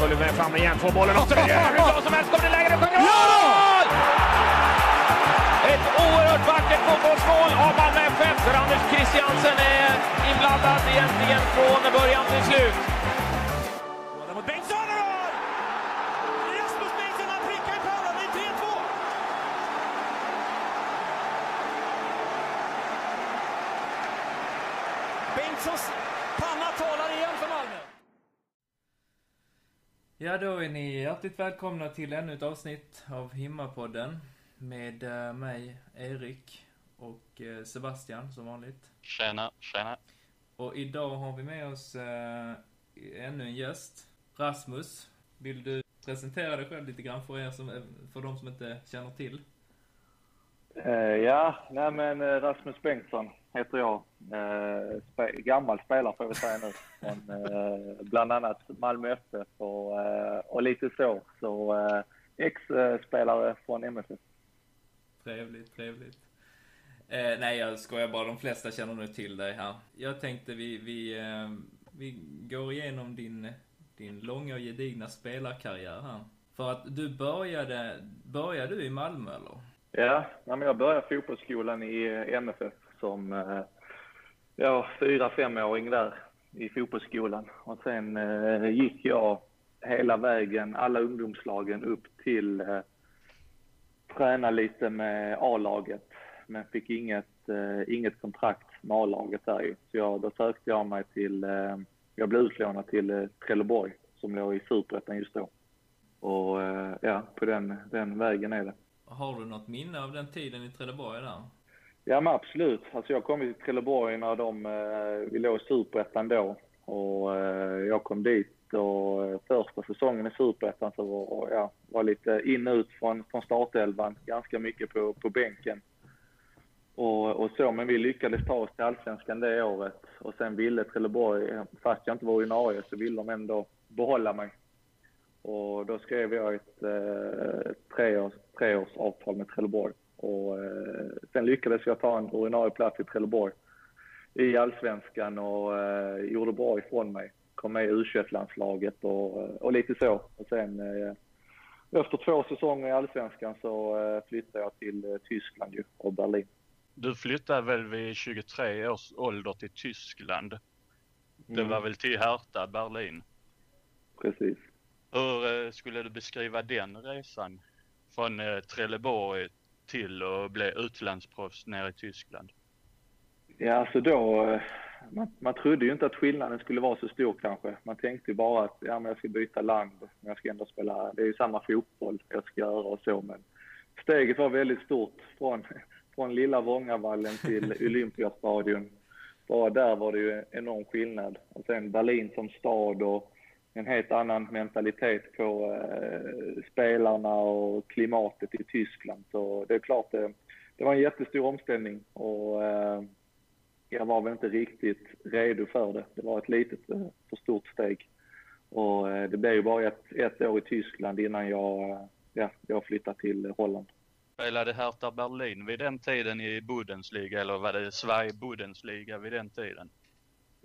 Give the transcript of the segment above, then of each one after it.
Följer med fram igen. Får bollen och så hur bra som helst. Kommer det läge. Det sjunger mål! Ett oerhört vackert fotbollsmål av Malmö FF där Anders Christiansen är inblandad egentligen från början till slut. Hjärtligt välkomna till ännu ett avsnitt av Himmapodden med eh, mig, Erik och eh, Sebastian som vanligt. Tjena, tjena. Och idag har vi med oss eh, ännu en gäst, Rasmus. Vill du presentera dig själv lite grann för er som, för de som inte känner till? Eh, ja, nej men Rasmus Bengtsson heter jag. Eh, spe gammal spelare får jag väl säga nu. Från eh, bland annat Malmö FF och, eh, och lite så. Så eh, ex-spelare från MFF. Trevligt, trevligt. Eh, nej, jag skojar bara. De flesta känner nu till dig här. Jag tänkte vi, vi, eh, vi går igenom din, din långa och gedigna spelarkarriär här. För att du började, började du i Malmö eller? Ja, men jag började fotbollsskolan i MFF som ja, fyra, femåring där i fotbollsskolan. Och sen eh, gick jag hela vägen, alla ungdomslagen upp till eh, träna lite med A-laget. Men fick inget, eh, inget kontrakt med A-laget där ju. Så jag, då sökte jag mig till, eh, jag blev utlånad till eh, Trelleborg som låg i Superettan just då. Och eh, ja, på den, den vägen är det. Har du något minne av den tiden i Trelleborg där? Ja men absolut. Alltså jag kom till Trelleborg när de, eh, vi låg i Superettan då. Och eh, jag kom dit och eh, första säsongen i Superettan så var jag var lite in och ut från, från startelvan. Ganska mycket på, på bänken. Och, och så, men vi lyckades ta oss till Allsvenskan det året. Och sen ville Trelleborg, fast jag inte var ordinarie, så ville de ändå behålla mig. Och då skrev jag ett eh, treårs, treårsavtal med Trelleborg. Och eh, sen lyckades jag ta en ordinarie plats i Trelleborg i allsvenskan och eh, gjorde bra ifrån mig. Kom med i U21-landslaget och, och lite så. Och sen eh, efter två säsonger i allsvenskan så eh, flyttade jag till eh, Tyskland ju, och Berlin. Du flyttade väl vid 23 års ålder till Tyskland? Det Mm. var väl till Hertha, Berlin? Precis. Hur eh, skulle du beskriva den resan? Från eh, Trelleborg till att bli utlandsproffs nere i Tyskland? Ja, alltså då, eh, man, man trodde ju inte att skillnaden skulle vara så stor kanske. Man tänkte ju bara att ja, men jag ska byta land, men jag ska ändå spela, det är ju samma fotboll jag ska göra och så. Men steget var väldigt stort från, från lilla Vångavallen till Olympiastadion. Bara där var det ju en enorm skillnad. Och sen Berlin som stad och en helt annan mentalitet på eh, spelarna och klimatet i Tyskland. Så det är klart, det, det var en jättestor omställning och eh, jag var väl inte riktigt redo för det. Det var ett litet eh, för stort steg. Och eh, det blev ju bara ett, ett år i Tyskland innan jag, eh, ja, jag flyttade till Holland. Spelade Hertha Berlin vid den tiden i Bundesliga eller var det Sverige Bundesliga vid den tiden?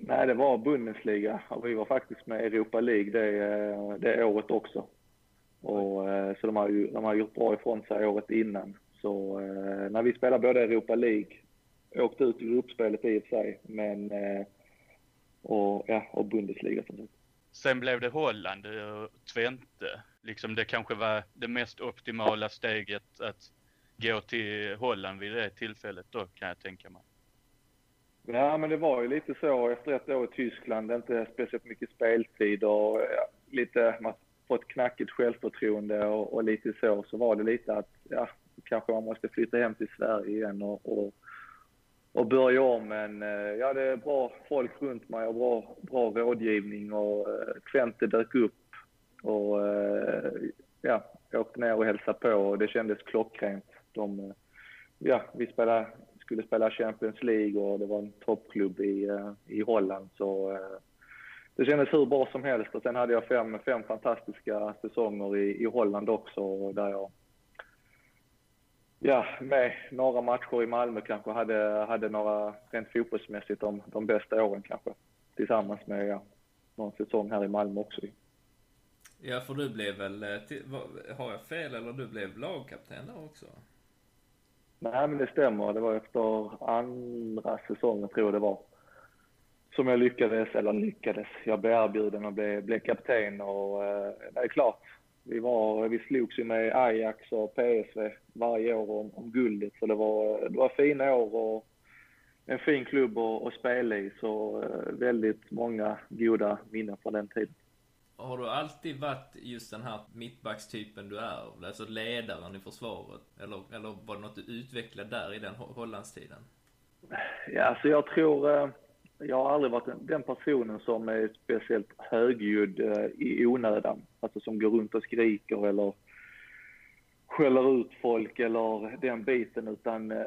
Nej, det var Bundesliga vi var faktiskt med i Europa League det, eh, det året också. Och, eh, så de har, ju, de har gjort bra ifrån sig året innan. Så eh, när vi spelade både Europa League, åkte ut i gruppspelet i och för sig, men och, ja, och Bundesliga som sagt. Sen blev det Holland och Twente. Liksom det kanske var det mest optimala steget att gå till Holland vid det tillfället då kan jag tänka mig. Ja, men det var ju lite så efter ett år i Tyskland, inte speciellt mycket speltid och ja, lite, man fått knackigt självförtroende och, och lite så, så var det lite att ja, kanske man måste flytta hem till Sverige igen och, och, och börja om. Men eh, ja, jag hade bra folk runt mig och bra, bra rådgivning och eh, Twente dök upp och eh, ja, jag åkte ner och hälsade på och det kändes klockrent. De, ja, vi spelade, skulle spela Champions League och det var en toppklubb i, eh, i Holland så eh, det kändes hur bra som helst och sen hade jag fem, fem fantastiska säsonger i, i Holland också där jag ja, med några matcher i Malmö kanske hade, hade några rent fotbollsmässigt de, de bästa åren kanske. Tillsammans med ja, någon säsong här i Malmö också. Ja, för du blev väl, eh, har jag fel eller du blev lagkapten där också? Nej, men det stämmer. Det var efter andra säsongen tror jag det var. Som jag lyckades, eller lyckades, jag blev erbjuden och blev, blev kapten och eh, det är klart. Vi, var, vi slogs ju med Ajax och PSV varje år om, om guldet så det var, det var fina år och en fin klubb att, att spela i så eh, väldigt många goda minnen från den tiden. Har du alltid varit just den här mittbackstypen du är? Alltså ledaren i försvaret? Eller, eller var det något du utvecklade där i den Hollandstiden? Ja, alltså jag tror... Eh, jag har aldrig varit den- personen som är speciellt högljudd eh, i onödan. Alltså som går runt och skriker eller skäller ut folk eller den biten. Utan eh,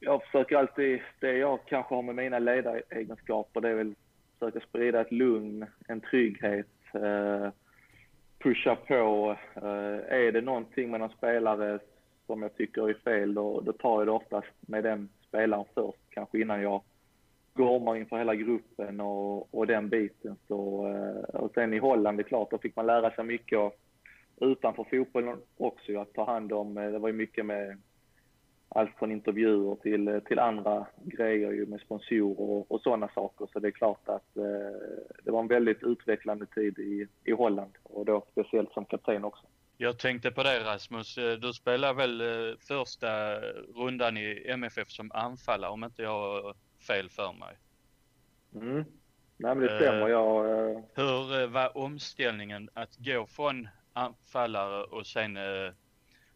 jag försöker alltid, det jag kanske har med mina ledaregenskaper, det är väl att försöka sprida ett lugn, en trygghet, eh, pusha på. Eh, är det någonting med någon spelare som jag tycker är fel, då, då tar jag det oftast med den spelaren först, kanske innan jag gormar inför hela gruppen och, och den biten. Så, eh, och sen i Holland, det är klart, då fick man lära sig mycket och, utanför fotbollen också, att ta hand om, eh, det var ju mycket med allt från intervjuer till, eh, till andra grejer ju med sponsorer och, och sådana saker. Så det är klart att eh, det var en väldigt utvecklande tid i, i Holland och då speciellt som kapten också. Jag tänkte på det Rasmus, Eh, du spelade väl eh, första rundan i MFF som anfallare om inte jag har fel för mig. Mm. Nej men det stämmer. Jag, eh, Hur var omställningen att gå från anfallare och sen eh,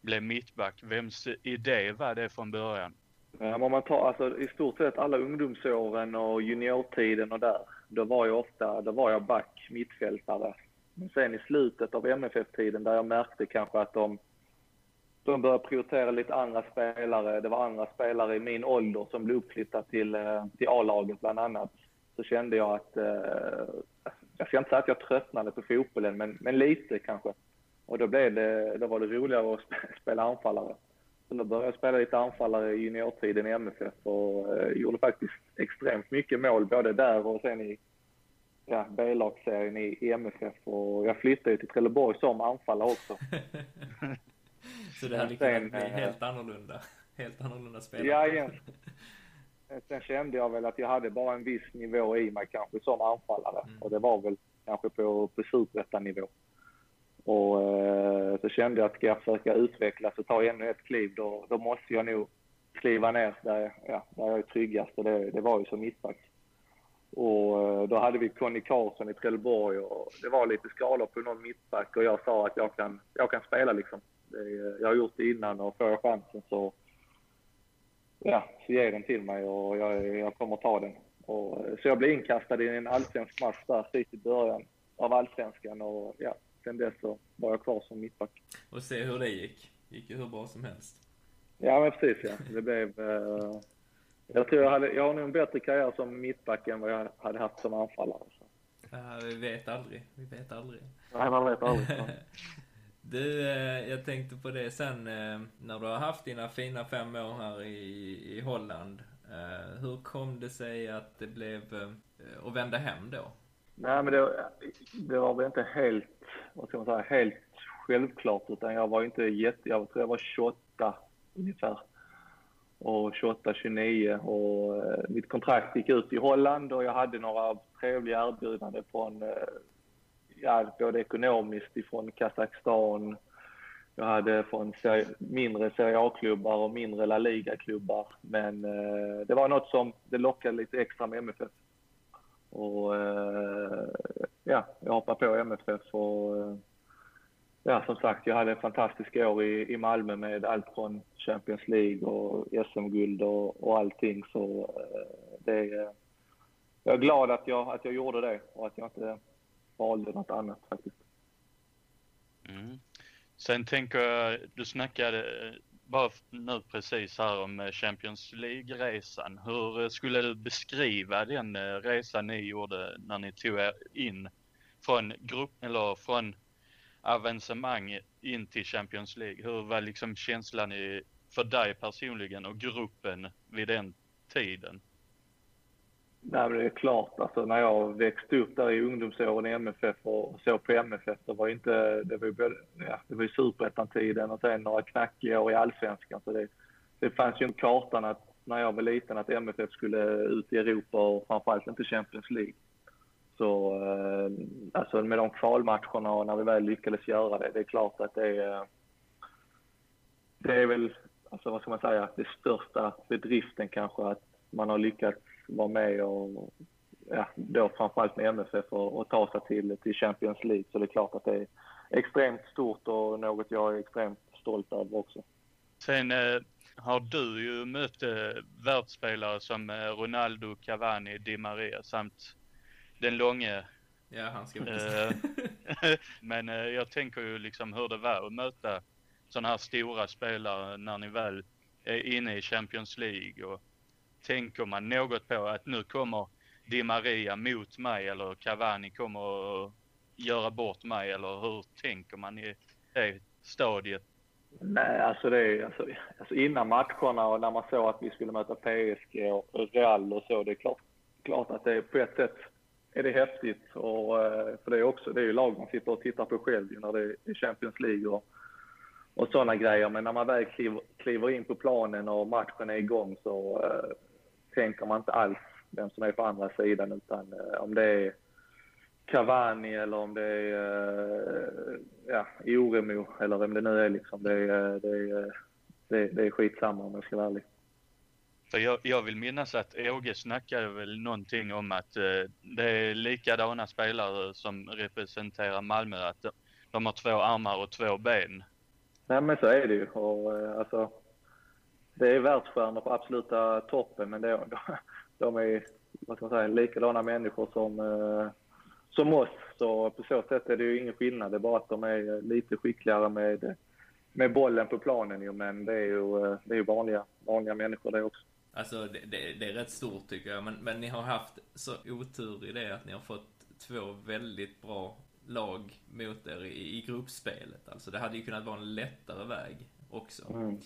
blev mittback? Vems idé var det från början? Ja, om man tar alltså, i stort sett alla ungdomsåren och juniortiden och där, då var jag ofta, då var jag back, mittfältare. Men sen i slutet av MFF-tiden där jag märkte kanske att de, de började prioritera lite andra spelare. Det var andra spelare i min ålder som blev uppflyttade till, eh, till A-laget bland annat. Så kände jag att, eh, jag ska inte säga att jag tröttnade på fotbollen, men, men lite kanske. Och då, blev det, då var det roligare att sp- spela anfallare. Så då började jag spela lite anfallare i juniortiden i MFF och eh, gjorde faktiskt extremt mycket mål både där och sen i ja, B-lagsserien i, i MFF. Och jag flyttade ju till Trelleborg som anfallare också. Så det hade kunnat bli eh, helt annorlunda. Helt annorlunda spelare. Ja, igen. Sen kände jag väl att jag hade bara en viss nivå i mig kanske som anfallare. Mm. Och det var väl kanske på, på superettanivå. Och eh, så kände jag att ska jag försöka utvecklas och ta ännu ett kliv, då, då måste jag nog kliva ner där, ja, där jag är tryggast. Och det, det var ju som mittback. Och eh, då hade vi Conny Karlsson i Trelleborg och det var lite skador på någon mittback och jag sa att jag kan, jag kan spela liksom. Det, eh, jag har gjort det innan och får jag chansen så ja, så ge den till mig och jag, jag kommer ta den. Och, eh, så jag blev inkastad i en allsvensk match där precis i början av allsvenskan och ja, sen dess så var jag kvar som mittback. Och se hur det gick. Gick ju hur bra som helst. Ja, men precis ja. Det blev... Eh, jag tror jag hade, jag har nog en bättre karriär som mittback än vad jag hade haft som anfallare. Så. Ja, vi vet aldrig. Vi vet aldrig. Nej, man vet aldrig. Du, eh, jag tänkte på det sen eh, när du har haft dina fina fem år här i, i Holland. Eh, hur kom det sig att det blev att vända hem då? Nej, men det, det var väl inte helt, vad ska man säga, helt självklart. Utan jag var inte jätte, jag tror jag var 28 ungefär. Och 28, 29 och eh, mitt kontrakt gick ut i Holland och jag hade några trevliga erbjudanden från, eh, ja, både ekonomiskt ifrån Kazakstan. Jag hade från seri mindre Serie A-klubbar och mindre La Liga-klubbar. Men eh, det var något som, det lockade lite extra med MFF. Och eh, ja, jag hoppade på MFF och eh, ja, som sagt, jag hade fantastiska år i, i Malmö med allt från Champions League och SM-guld och, och allting. Så eh, det, eh, jag är glad att jag, att jag gjorde det och att jag inte valde något annat faktiskt. Mm. Sen tänker jag, du snackade eh, bara nu precis här om eh, Champions League-resan. Hur eh, skulle du beskriva den eh, resan ni gjorde när ni tog er in från grupp, eller från avancemang in till Champions League? Hur var liksom känslan i, för dig personligen och gruppen vid den tiden? Nej, men det är klart, alltså, när jag växte upp där i ungdomsåren i MFF och såg på MFF, det var inte, det var ju, ja, det var ju superettan-tiden och sen några knackiga år i allsvenskan. Så det, det fanns ju en kartan att, när jag var liten att MFF skulle ut i Europa och framförallt inte Champions League. Så eh, alltså med de kvalmatcherna och när vi väl lyckades göra det, det är klart att det är, det är väl, alltså vad ska man säga, det största bedriften kanske att man har lyckats vara med och ja, då framförallt med MFF och, och ta sig till, till Champions League. Så det är klart att det är extremt stort och något jag är extremt stolt över också. Sen eh, har du ju mött eh, världsspelare som eh, Ronaldo, Cavani, Di Maria samt den långe. Ja, han ska eh, Men eh, jag tänker ju liksom hur det var att möta sådana här stora spelare när ni väl är inne i Champions League och tänker man något på att nu kommer Di Maria mot mig eller Cavani kommer att göra bort mig eller hur tänker man i det stadiet? Nej, alltså det är alltså, alltså innan matcherna och när man såg att vi skulle möta PSG och Real och så, det är klart, klart att det är på ett sätt är det häftigt och eh, för det är också, det är ju lag man sitter och tittar på själv när det är Champions League och, och sådana grejer. Men när man väl kliver, kliver in på planen och matchen är igång så eh, tänker man inte alls vem som är på andra sidan utan uh, om det är Cavani eller om det är uh, ja, Oremo eller vem det nu är liksom. Det är, det är, det, det är skitsamma om jag ska vara ärlig. För jag, jag vill minnas att Åge snackade väl någonting om att eh, det är likadana spelare som representerar Malmö, att de, de har två armar och två ben. Nej men så är det ju. Och, eh, alltså, det är världsstjärnor på absoluta toppen men det, de, de är vad ska man säga, likadana människor som, eh, som oss. Så på så sätt är det ju ingen skillnad. Det är bara att de är lite skickligare med, med bollen på planen ju. Men det är ju, eh, det är vanliga, vanliga människor det också. Alltså det, det, det, är rätt stort tycker jag. Men, men ni har haft så otur i det att ni har fått två väldigt bra lag mot er i, i gruppspelet. Alltså det hade ju kunnat vara en lättare väg också. Mm.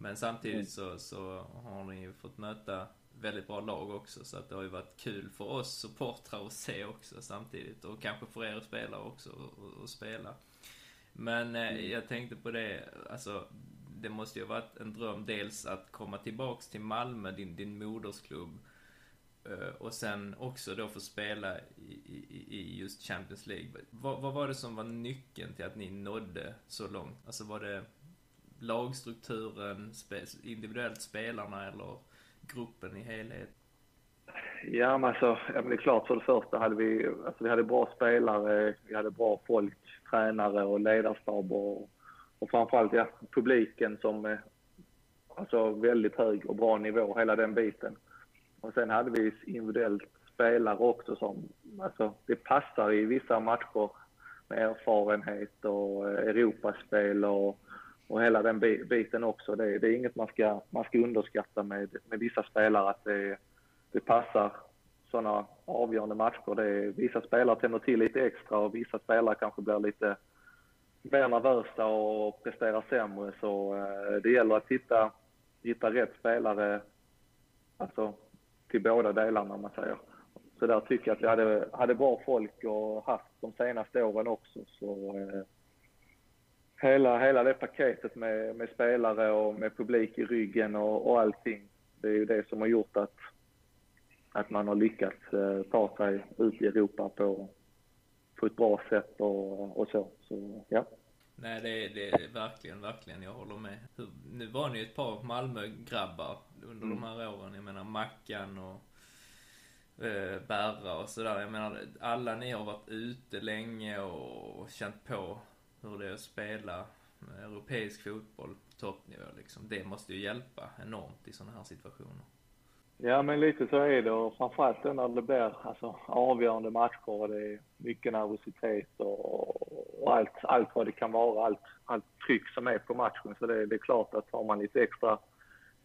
Men samtidigt så, så har ni ju fått möta väldigt bra lag också. Så att det har ju varit kul för oss supportrar att se också samtidigt. Och kanske för er spelare också att spela. Men eh, jag tänkte på det, alltså det måste ju ha varit en dröm dels att komma tillbaks till Malmö, din, din modersklubb. Eh, och sen också då få spela i, i, i just Champions League. Vad, vad, var det som var nyckeln till att ni nådde så långt? Alltså var det lagstrukturen, individuellt spelarna eller gruppen i helhet? Ja, men alltså, ja, men det är klart för det första hade vi, alltså vi hade bra spelare, vi hade bra folk, tränare och ledarstab och och framförallt ja, publiken som är alltså väldigt hög och bra nivå, hela den biten. Och sen hade vi individuellt spelare också som, alltså det passar i vissa matcher med erfarenhet och eh, Europaspel och, och hela den biten också. Det, det är inget man ska, man ska underskatta med, med vissa spelare att det, det passar sådana avgörande matcher. Det är, vissa spelare tänder till lite extra och vissa spelare kanske blir lite mer nervösa och presterar sämre. Så eh, det gäller att hitta, hitta rätt spelare alltså, till båda delarna om man säger. Så där tycker jag att vi hade, hade bra folk och haft de senaste åren också. Så, eh, hela, hela det paketet med, med spelare och med publik i ryggen och, och allting. Det är ju det som har gjort att, att man har lyckats eh, ta sig ut i Europa på, på ett bra sätt och, och så. så ja. Nej, det, det är verkligen, verkligen, jag håller med. Hur, nu var ni ju ett par Malmö-grabbar under mm. de här åren. Jag menar Mackan och eh, Berra och sådär. Jag menar, alla ni har varit ute länge och, och känt på hur det är att spela europeisk fotboll på toppnivå liksom. Det måste ju hjälpa enormt i sådana här situationer. Ja, men lite så är det och framförallt när det blir alltså, avgörande matcher och det är mycket nervositet och, och, allt, allt vad det kan vara, allt, allt tryck som är på matchen. Så det, det är klart att har man lite extra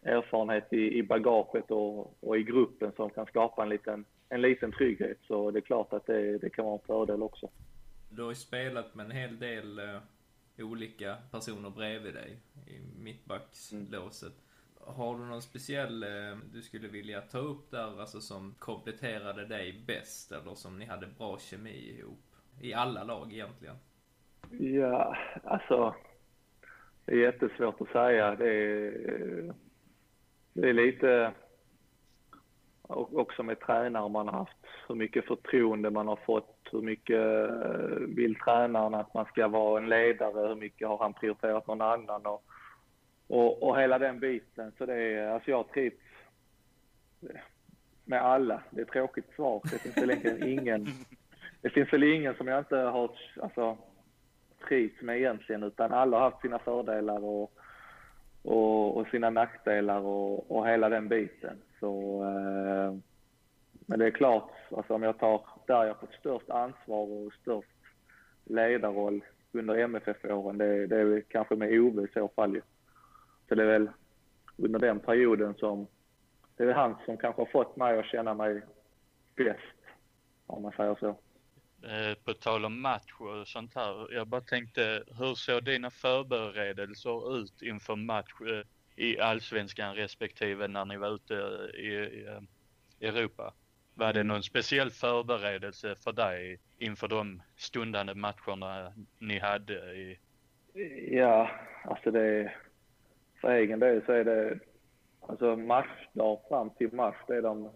erfarenhet i, i bagaget och, och i gruppen som kan skapa en liten, en liten trygghet så det är klart att det, det kan vara en fördel också. Du har ju spelat med en hel del uh, olika personer bredvid dig i mittbackslåset. Mm. Har du någon speciell uh, du skulle vilja ta upp där, alltså som kompletterade dig bäst eller som ni hade bra kemi ihop? I alla lag egentligen. Ja, alltså. Det är jättesvårt att säga. Det är, eh, det är lite också med tränare man har haft, hur mycket förtroende man har fått, hur mycket eh, vill tränaren att man ska vara en ledare, hur mycket har han prioriterat någon annan och, och, och hela den biten. Så det är, alltså jag trivs med alla. Det är ett tråkigt svar. Det finns väl egentligen ingen, det finns väl ingen som jag inte har alltså, trivts med egentligen, utan alla har haft sina fördelar och och, och sina nackdelar och, och hela den biten. Så, eh, men det är klart, alltså om jag tar där jag fått störst ansvar och störst ledarroll under MFF-åren, det, det är kanske med Ove i så fall ju. Så det är väl under den perioden som, det är väl han som kanske har fått mig att känna mig bäst, om man säger så. Eh, på tal om match och sånt här. Jag bara tänkte, hur såg dina förberedelser ut inför match eh, i allsvenskan respektive när ni var ute i, i eh, Europa? Var det någon speciell förberedelse för dig inför de stundande matcherna ni hade i? Ja, alltså det för egen del så är det alltså matchdag fram till match, det är de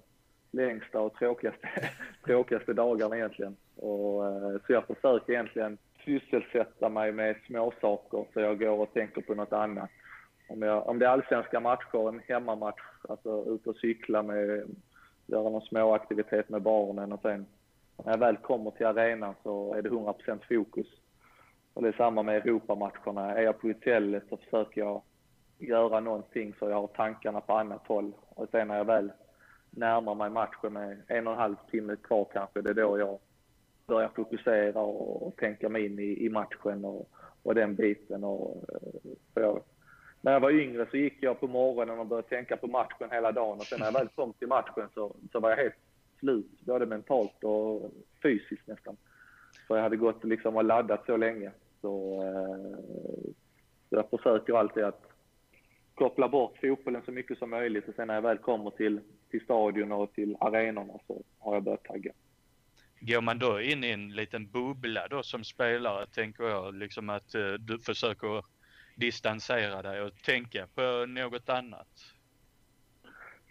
längsta och tråkigaste, tråkigaste dagarna egentligen. Och, eh, så jag försöker egentligen sysselsätta mig med småsaker så jag går och tänker på något annat. Om, jag, om det är allsvenska matcher, en hemmamatch, alltså ut och cykla med, göra någon småaktivitet med barnen och sen när jag väl kommer till arenan så är det 100% fokus. Och det är samma med Europamatcherna. Är jag på hotellet så försöker jag göra någonting så jag har tankarna på annat håll. Och sen när jag väl närmar mig matchen med en och en halv timme kvar kanske, det är då jag börjar fokusera och, och tänka mig in i, i matchen och, och den biten. Och, eh, för jag, när jag var yngre så gick jag på morgonen och började tänka på matchen hela dagen och sen när jag väl kom till matchen så, så var jag helt slut, både mentalt och fysiskt nästan. För jag hade gått liksom och laddat så länge. Så, eh, så jag försöker alltid att koppla bort fotbollen så mycket som möjligt och sen när jag väl kommer till, till stadion och till arenorna så har jag börjat tagga. Går man då in i en liten bubbla då som spelare, tänker jag, liksom att eh, du försöker distansera dig och tänka på något annat?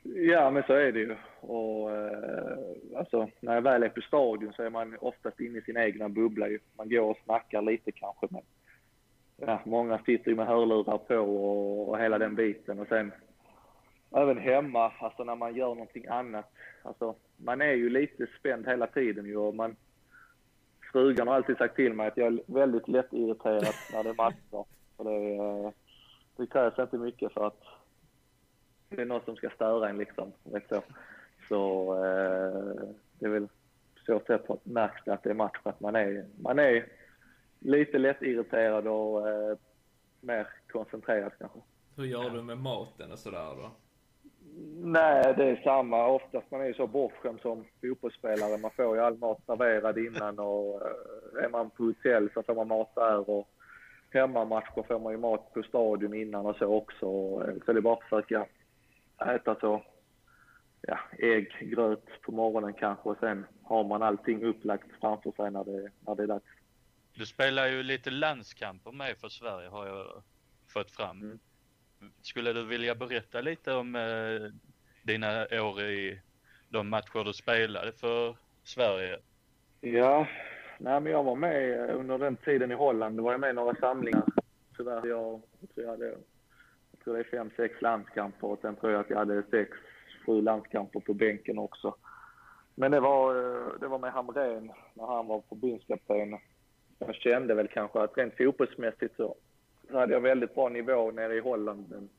Ja, men så är det ju. Och, eh, alltså, när jag väl är på stadion så är man oftast inne i sin egna bubbla. Ju. Man går och snackar lite kanske, men ja, många sitter ju med hörlurar på och, och hela den biten. Och sen även hemma, alltså när man gör någonting annat. Alltså, man är ju lite spänd hela tiden ju och man... Frugan har alltid sagt till mig att jag är väldigt lättirriterad när det är matcher. För det, det krävs inte mycket för att det är någon som ska störa en liksom. Vet så så eh, det är väl så sätt märks det att det är match att man är, man är lite lättirriterad och eh, mer koncentrerad kanske. Hur gör du med maten och sådär då? Nej, det är samma. Oftast man är ju så bortskämd som fotbollsspelare. Man får ju all mat serverad innan och eh, är man på hotell så får man mat där och hemmamatcher får man ju mat på stadion innan och så också. Så det är bara att försöka äta så, ja, ägg, gröt på morgonen kanske och sen har man allting upplagt framför sig när det, när det är dags. Du spelar ju lite landskamper med för Sverige har jag fått fram. Mm. Skulle du vilja berätta lite om eh, dina år i de matcher du spelade för Sverige? Ja, nej, men jag var med eh, under den tiden i Holland. Då var jag med i några samlingar. Tyvärr, jag, jag, tror jag, hade, jag tror det är fem, sex landskamper och sen tror jag att jag hade sex, sju landskamper på bänken också. Men det var, eh, det var med Hamrén när han var förbundskapten jag kände väl kanske att rent fotbollsmässigt så hade jag väldigt bra nivå nere i Holland. Men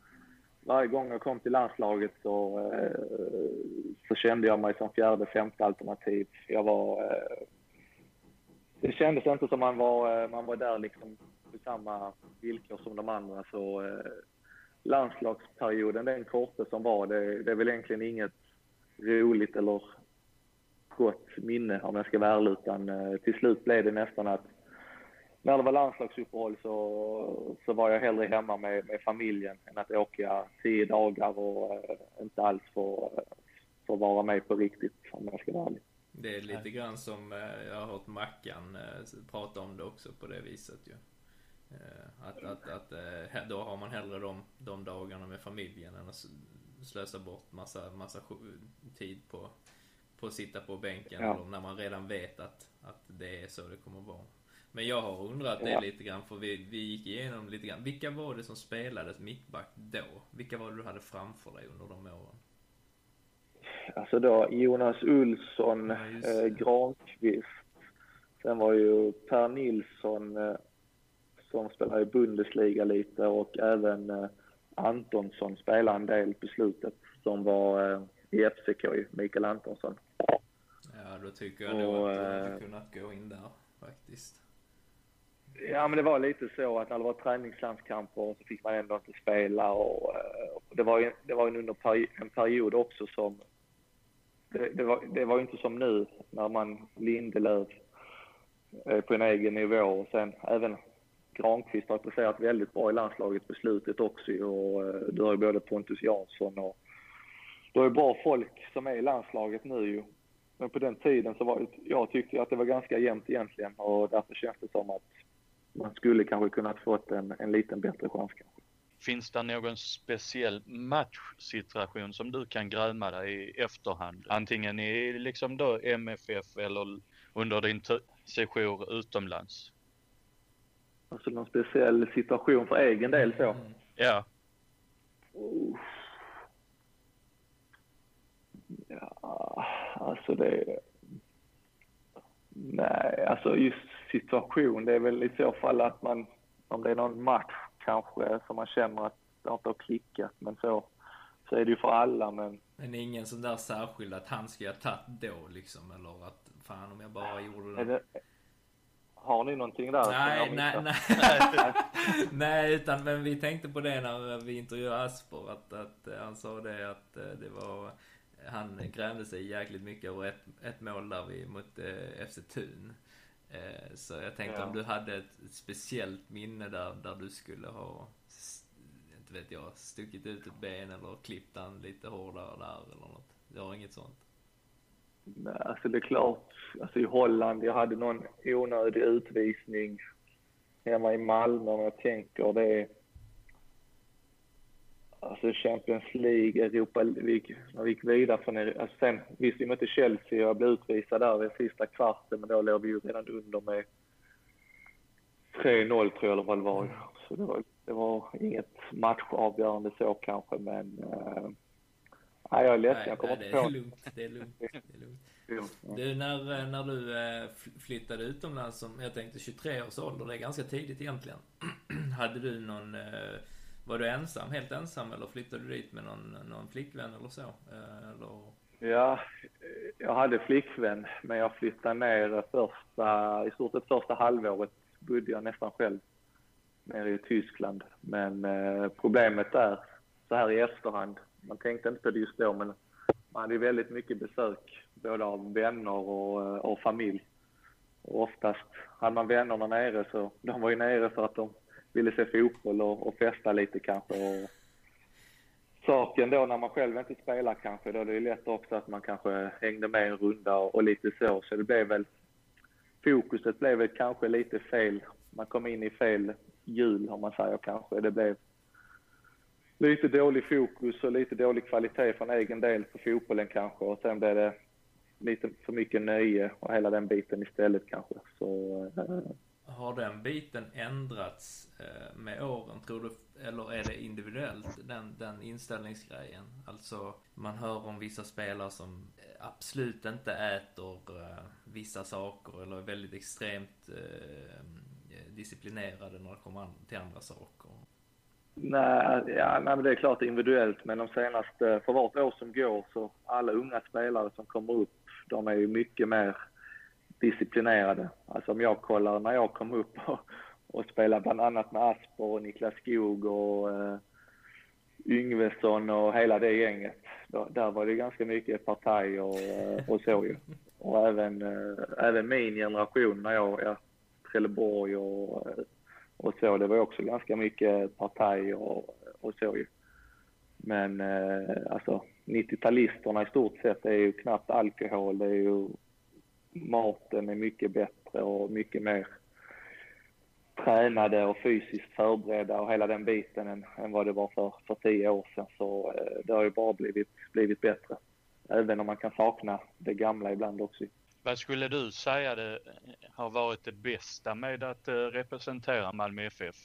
varje gång jag kom till landslaget så, eh, så kände jag mig som fjärde, femte alternativ. Jag var... Det kändes inte som man var, eh, man var där liksom på samma villkor som de andra. Så eh, landslagsperioden, den korta som var, det, det är väl egentligen inget roligt eller gott minne om jag ska vara ärlig. Utan eh, till slut blev det nästan att när det var landslagsuppehåll så, så var jag hellre hemma med, med familjen än att åka tio dagar och eh, inte alls få, få vara med på riktigt om jag ska vara ärlig. Det är lite grann som jag har hört Mackan prata om det också på det viset ju. Att, att, att då har man hellre de, de dagarna med familjen än att slösa bort massa, massa tid på på att sitta på bänken ja. när man redan vet att, att det är så det kommer vara. Men jag har undrat ja. det lite grann för vi, vi gick igenom lite grann. Vilka var det som spelade mittback då? Vilka var det du hade framför dig under de åren? Alltså då Jonas Olsson, ja, eh, Granqvist. Sen var ju Per Nilsson eh, som spelade i Bundesliga lite och även eh, Antonsson spelade en del på slutet som var eh, i FCK, Mikael Antonsson. Ja, då tycker jag nog att du hade eh, kunnat gå in där faktiskt. Ja, men det var lite så att när det var träningslandskamper så fick man ändå inte spela och, eh, och det var ju det var under en period också som det, det, var, det var inte som nu när man Lindelöf eh, på en egen nivå och sen även Granqvist har presterat väldigt bra i landslaget på slutet också och eh, du har ju både Pontus Jansson och du har ju bra folk som är i landslaget nu ju. Men på den tiden så var det, jag tyckte att det var ganska jämnt egentligen och därför känns det som att man skulle kanske kunnat fått en, en liten bättre chans kanske. Finns det någon speciell matchsituation som du kan gräma dig i efterhand? Antingen i liksom då MFF eller under din sejour utomlands? Alltså någon speciell situation för egen del så? Mm. Ja. Uh. Ja, alltså det... Nej, alltså just situation, det är väl i så fall att man, om det är någon match kanske som man känner att det inte har klickat, men så, så är det ju för alla. Men, men ingen sån där särskild att han ska ha tagit då liksom, eller att fan om jag bara gjorde det. har ni någonting där? Nej, nej, nej. nej, utan men vi tänkte på det när vi intervjuade Asper, att, att han sa det att eh, det var han grämde sig jäkligt mycket över ett, ett mål där vi mot eh, FC Thun. Eh, så jag tänkte ja. om du hade ett speciellt minne där, där du skulle ha, inte vet jag, stuckit ut ett ben eller klippt han lite hårdare där eller något. Du har inget sånt? Nej, alltså det är klart. Alltså i Holland, jag hade någon onödig utvisning hemma i Malmö om jag tänker. Det alltså Champions League, Europa League, när vi gick vidare från alltså sen visste vi mötte Chelsea och jag blev utvisad där i sista kvarten, men då låg vi ju redan under med 3-0 tror jag det var. Så det var, det var inget matchavgörande så kanske, men uh, nej, jag är ledsen, jag kommer inte på. Det är lugnt, det är lugnt. Det är lugnt. Du, när, när du eh, flyttade utomlands som, jag tänkte 23 års ålder, det är ganska tidigt egentligen. Hade du någon eh, var du ensam, helt ensam eller flyttade du dit med någon, någon flickvän eller så? Eh, eller? Ja, jag hade flickvän men jag flyttade ner första, i stort sett första halvåret bodde jag nästan själv nere i Tyskland. Men eh, problemet där, så här i efterhand, man tänkte inte på det just då men man hade väldigt mycket besök både av vänner och, eh, och familj. Och oftast hade man vännerna nere så de var ju nere för att de ville se fotboll och, och festa lite kanske. Och saken då när man själv inte spelar kanske, då är det lätt också att man kanske hängde med en runda och, och lite så. Så det blev väl, fokuset blev väl kanske lite fel. Man kom in i fel hjul om man säger kanske. Det blev lite dålig fokus och lite dålig kvalitet från egen del på fotbollen kanske. Och sen blev det lite för mycket nöje och hela den biten istället kanske. Så, eh, har den biten ändrats eh, med åren, tror du? Eller är det individuellt, den, den inställningsgrejen? Alltså, man hör om vissa spelare som eh, absolut inte äter eh, vissa saker eller är väldigt extremt eh, disciplinerade när det kommer till andra saker. Nej, ja, nej, men det är klart individuellt, men de senaste, för vart år som går, så alla unga spelare som kommer upp, de är ju mycket mer disciplinerade. Alltså om jag kollar när jag kom upp och, och spelade bland annat med Asper och Niklas Skog och eh, Yngvesson och hela det gänget. Då, där var det ganska mycket partaj och, eh, och så ju. Och även, eh, även min generation när jag, ja, Trelleborg och, eh, och så, det var också ganska mycket partaj och, och så ju. Men eh, alltså 90-talisterna i stort sett är ju knappt alkohol, det är ju maten är mycket bättre och mycket mer tränade och fysiskt förberedda och hela den biten än, än vad det var för, för tio år sedan. Så eh, det har ju bara blivit, blivit bättre. Även om man kan sakna det gamla ibland också. Vad skulle du säga det har varit det bästa med att eh, representera Malmö FF?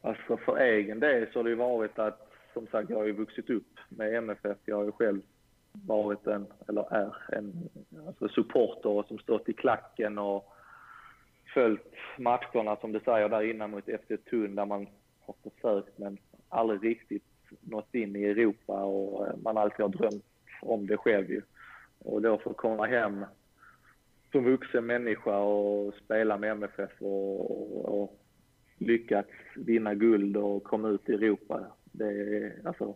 Alltså för egen del så har det ju varit att, som sagt, jag har ju vuxit upp med MFF. Jag har ju själv varit en, eller är en alltså supporter som stått i klacken och följt matcherna som du säger där innan mot FC Thun där man har försökt men aldrig riktigt nått in i Europa och eh, man alltid har drömt om det själv ju. Och då få komma hem som vuxen människa och spela med MFF och, och, och lyckats vinna guld och komma ut i Europa. Det, alltså,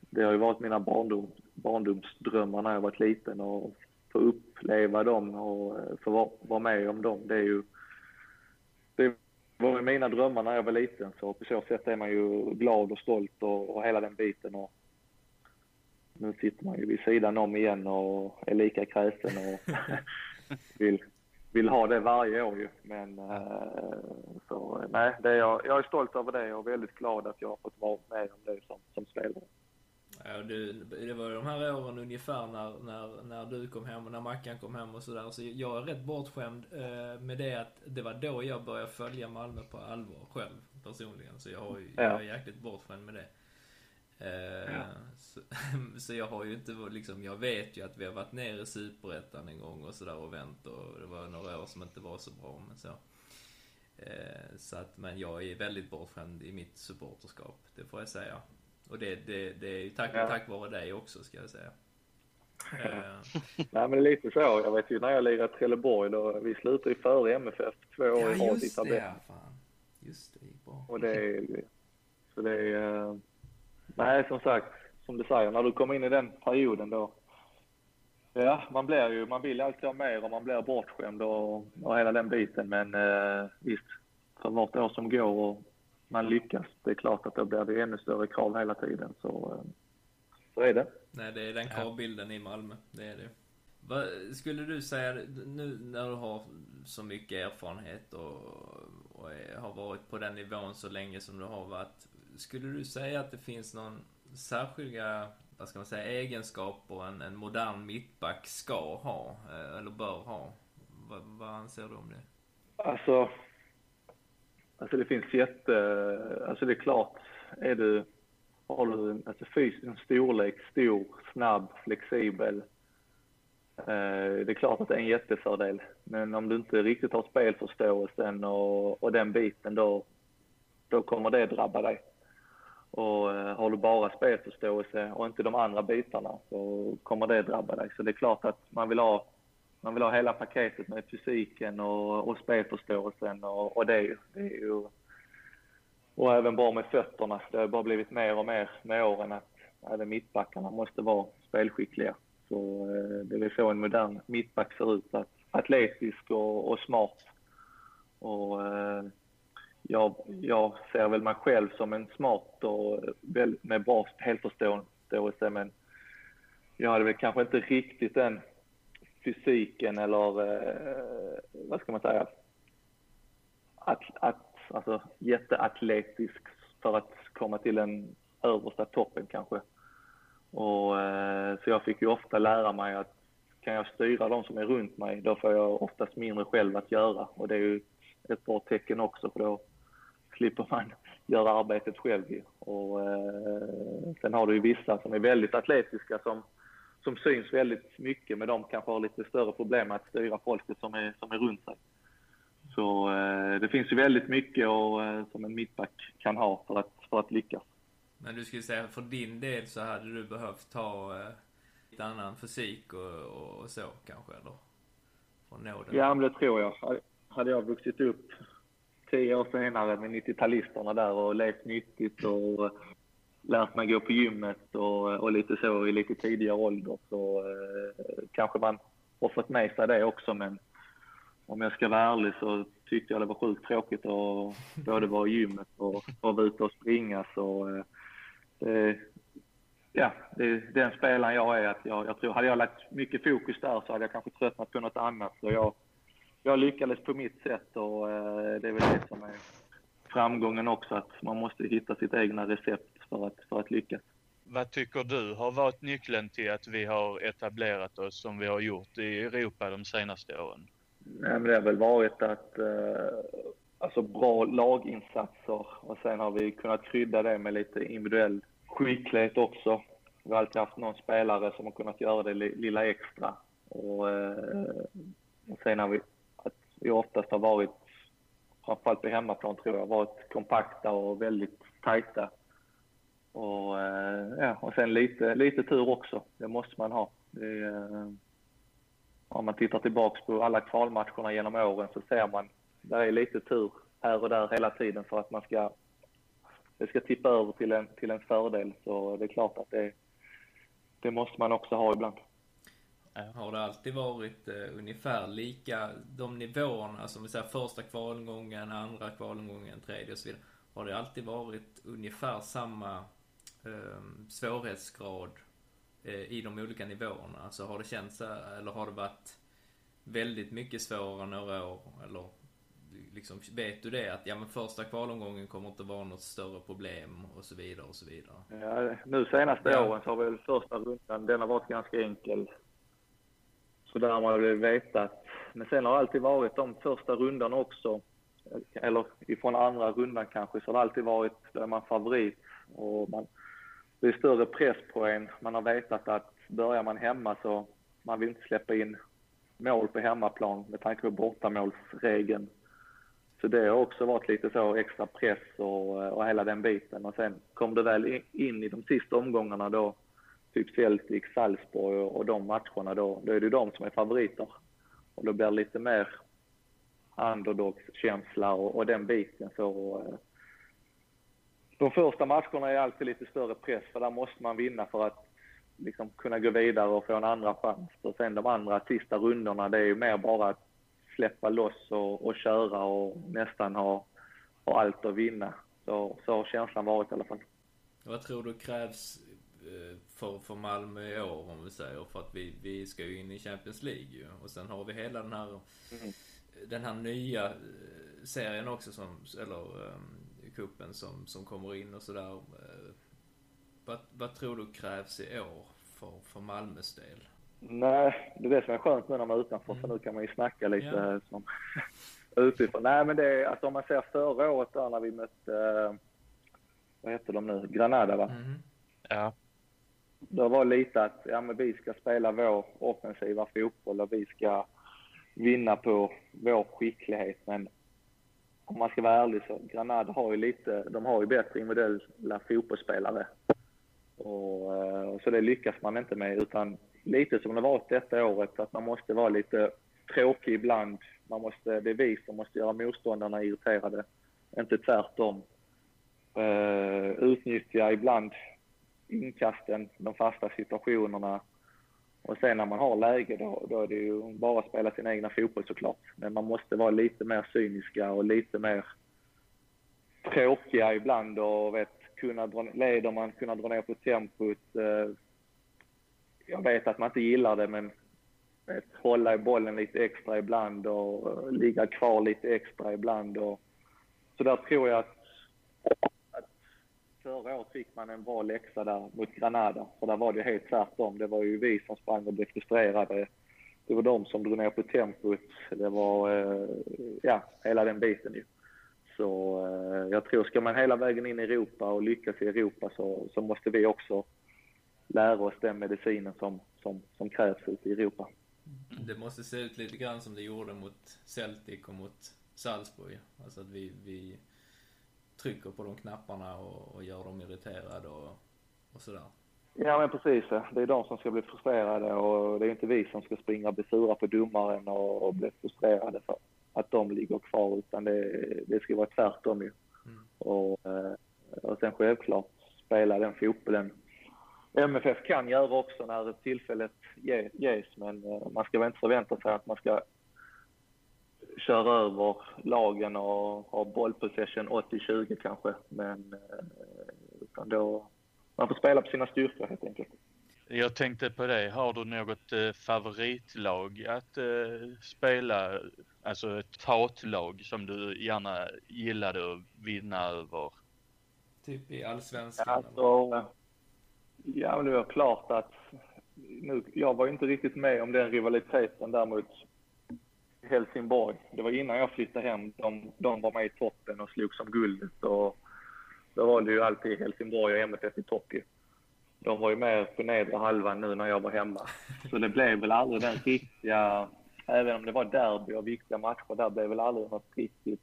det har ju varit mina barndom, barndomsdrömmar när jag var liten och få uppleva dem och eh, få vara med om dem. Det är ju det var mina drömmar när jag var liten så på så sätt är man ju glad och stolt och, och hela den biten. Och nu sitter man ju vid sidan om igen och är lika kräsen och vill, vill ha det varje år ju. Men eh, så nej, det är jag, jag är stolt över det och väldigt glad att jag har fått vara med om det som, som spelare. Ja, det, det var de här åren ungefär när, när, när du kom hem och när Mackan kom hem och sådär. Så jag är rätt bortskämd eh, med det att det var då jag började följa Malmö på allvar själv personligen. Så jag, har, ja. jag är jäkligt bortskämd med det. Eh, ja. så, så, jag har ju inte liksom, jag vet ju att vi har varit nere i Superettan en gång och sådär och vänt och det var några år som inte var så bra men så. Eh, så att, men jag är väldigt bortskämd i mitt supporterskap, det får jag säga. Och det, det, det är ju tack, ja. tack vare dig också, ska jag säga. Uh. Nej, men lite så. Jag vet ju när jag lirade Trelleborg, då, vi slutade ju före MFF två år ja, i rad i tabellen. Ja, fan. Just det, gick bra. Och det är, så det är, uh, nej som sagt, som du säger, när du kommer in i den perioden då, ja, man blir ju, man vill alltid ha mer och man blir bortskämd och, och hela den biten. Men uh, visst, för vart år som går och man lyckas, det är klart att då blir det ännu större krav hela tiden. Så, eh, så är det. Nej, det är den kravbilden i Malmö. Det är det. Vad skulle du säga, nu när du har så mycket erfarenhet och, och har varit på den nivån så länge som du har varit. Skulle du säga att det finns någon särskilda, vad ska man säga, egenskaper en, en modern mittback ska ha, eh, eller bör ha? Vad, vad anser du om det? Alltså, Alltså det finns jätte... Alltså det är klart, är du, har du en alltså fysisk storlek, stor, snabb, flexibel. Eh, det är klart att det är en jättefördel. Men om du inte riktigt har spelförståelsen och, och den biten då, då kommer det drabba dig. Och eh, har du bara spelförståelse och inte de andra bitarna så kommer det drabba dig. Så det är klart att man vill ha man vill ha hela paketet med fysiken och, och spelförståelsen och, och det, det är ju... Och även bra med fötterna. Det har bara blivit mer och mer med åren att även mittbackarna måste vara spelskickliga. Så eh, det är så en modern mittback ser ut. Att, atletisk och, och smart. Och eh, jag, jag ser väl mig själv som en smart och med bra spelförståelse men jag hade väl kanske inte riktigt den fysiken eller eh, vad ska man säga? Att, att, alltså jätteatletisk för att komma till den översta toppen kanske. Och, eh, så jag fick ju ofta lära mig att kan jag styra de som är runt mig, då får jag oftast mindre själv att göra. Och det är ju ett bra tecken också för då slipper man göra arbetet själv. Och eh, sen har du ju vissa som är väldigt atletiska som, som syns väldigt mycket men de kanske har lite större problem med att styra folket som är, som är runt sig. Så eh, det finns ju väldigt mycket och, eh, som en mittback kan ha för att, för att lyckas. Men du skulle säga för din del så hade du behövt ha eh, lite annan fysik och, och, och så kanske eller? För att nå den. Ja, men det tror jag. Hade- jag vuxit upp tio år senare med 90-talisterna där och levt nyttigt och lärt mig gå på gymmet och, och lite så i lite tidigare ålder så eh, kanske man har fått med sig det också. Men om jag ska vara ärlig så tyckte jag det var sjukt tråkigt att både vara i gymmet och, och vara ute och springa. Så, eh, det, ja, det är den spelaren jag är. Att jag, jag tror, hade jag lagt mycket fokus där så hade jag kanske tröttnat på något annat. Så jag, jag lyckades på mitt sätt och eh, det är väl det som är framgången också. Att man måste hitta sitt egna recept för att, för att lyckas. Vad tycker du har varit nyckeln till att vi har etablerat oss som vi har gjort i Europa de senaste åren? Nej, men det har väl varit att eh, alltså bra laginsatser och sen har vi kunnat krydda det med lite individuell skicklighet också. Vi har alltid haft någon spelare som har kunnat göra det li- lilla extra. Och, eh, och sen har vi, att vi oftast har varit, framförallt på hemmaplan tror jag, varit kompakta och väldigt tajta. Och, eh, ja, och sen lite, lite tur också, det måste man ha. Det, är, om man tittar tillbaka på alla kvalmatcherna genom åren så ser man det är lite tur här och där hela tiden för att man ska det ska tippa över till en, till en fördel. Så det är klart att det, det måste man också ha ibland. Har det alltid varit eh, ungefär lika, de nivåerna, alltså som vi säger första kvalomgången, andra kvalomgången, tredje och så vidare. Har det alltid varit ungefär samma svårighetsgrad eh, i de olika nivåerna? Alltså har det känts, eh, eller har det varit väldigt mycket svårare några år? Eller liksom, vet du det att ja men första kvalomgången kommer inte vara något större problem och så vidare och så vidare? Ja, nu senaste Ja. åren så har väl första rundan, den har varit ganska enkel. Så där har man väl vetat. Men sen har det alltid varit de första rundan också, eller ifrån andra rundan kanske, så har det alltid varit, då är man favorit. Och man, det är större press på en. Man har vetat att börjar man hemma så man vill inte släppa in mål på hemmaplan med tanke på bortamålsregeln. Så det har också varit lite så extra press och, och hela den biten. Och sen kom det väl in- i de sista omgångarna då, typ Celtic, Salzburg och, och de matcherna då, då är det ju de som är favoriter. Och då blir det lite mer underdogs-känsla och, och den biten. Så, eh, de första matcherna är alltid lite större press för där måste man vinna för att liksom kunna gå vidare och få en andra chans. Och sen de andra sista rundorna, det är ju mer bara att släppa loss och, och köra och nästan ha, ha allt att vinna. Så, så har känslan varit i alla fall. Vad tror du krävs eh, för, för Malmö i år om vi säger? För att vi, vi ska ju in i Champions League ju. Och sen har vi hela den här, den här nya eh, serien också som, eller um, kuppen som, som kommer in och sådär. Eh, vad, vad tror du krävs i år för, för Malmös del? Nej, det är det som är skönt nu när man är utanför, för nu kan man ju snacka lite Ja. eh, som utifrån. Nej, men det är, alltså om man ser förra året där när vi mötte, eh, vad heter de nu, Granada va? Ja. Det var lite att ja, men vi ska spela vår offensiva fotboll och vi ska vinna på vår skicklighet. Men om man ska vara ärlig så Granada har ju lite, de har ju bättre individuella fotbollsspelare. Eh, och, så det lyckas man inte med utan lite som det varit detta året att man måste vara lite tråkig ibland. Man måste, det är vi som måste göra motståndarna irriterade, inte tvärtom. Uh, utnyttja ibland inkasten, de fasta situationerna. Och sen när man har läge då, då är det ju bara att spela sin egna fotboll såklart. Men man måste vara lite mer cyniska och lite mer tråkiga ibland och vet, kunna dra, leder man kunna dra ner på tempot. Eh, jag vet att man inte gillar det men vet, hålla i bollen lite extra ibland och eh, ligga kvar lite extra ibland. Och, så där tror jag att förra året fick man en bra läxa där mot Granada. För där var det helt tvärtom. Det var ju vi som sprang och blev frustrerade det var de som drog ner på tempot. Det var, eh, ja, hela den biten ju. Så eh, jag tror, ska man hela vägen in i Europa och lyckas i Europa så, så måste vi också lära oss den medicinen som, som, som krävs ute i Europa. Det måste se ut lite grann som det gjorde mot Celtic och mot Salzburg. Alltså att vi, vi trycker på de knapparna och, och gör dem irriterade och, och sådär. Ja, men precis. Det är de som ska bli frustrerade och det är inte vi som ska springa och bli sura på domaren och, och bli frustrerade för att de ligger kvar, utan det, det ska vara tvärtom ju. Mm. Och, eh, och sen självklart spela den fotbollen MFF kan göra också när tillfället ge- ges, men eh, man ska väl inte förvänta sig att man ska köra över lagen och ha bollpossession 80-20 kanske. Men eh, utan då, man får spela på sina styrkor helt enkelt. Jag tänkte på det, har du något eh, favoritlag att eh, spela, alltså ett hatlag som du gärna gillade att vinna över? Typ i Allsvenskan. Alltså, ja, men det var klart att nu, jag var ju inte riktigt med om den rivaliteten däremot Helsingborg. Det var innan jag flyttade hem. De, de var med i toppen och slogs om guldet. Och då var det ju alltid Helsingborg och MFF i topp ju. De var ju med på nedre halvan nu när jag var hemma. Så det blev väl aldrig den riktiga, även om det var derby och viktiga matcher, där blev väl aldrig något riktigt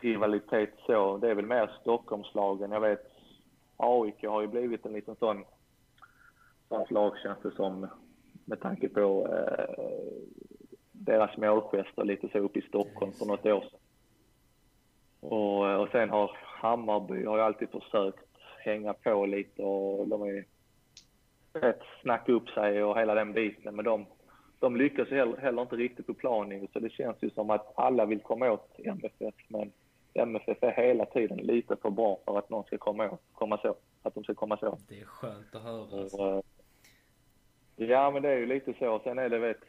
rivalitet så. Det är väl mer Stockholmslagen. Jag vet, AIK har ju blivit en liten sån, sån lag känns det som, med tanke på eh, deras målgester lite så uppe i Stockholm för något år sedan. Och, och sen har Hammarby har alltid försökt hänga på lite och de är rätt snacka upp sig och hela den biten. Men de, de lyckas ju heller, heller inte riktigt på plan nu, så det känns ju som att alla vill komma åt MFF. Men MFF är hela tiden lite för bra för att någon ska komma åt, komma så. Att de ska komma så. Det är skönt att höra alltså. Och, eh, ja, men det är ju lite så. Sen är det, vet,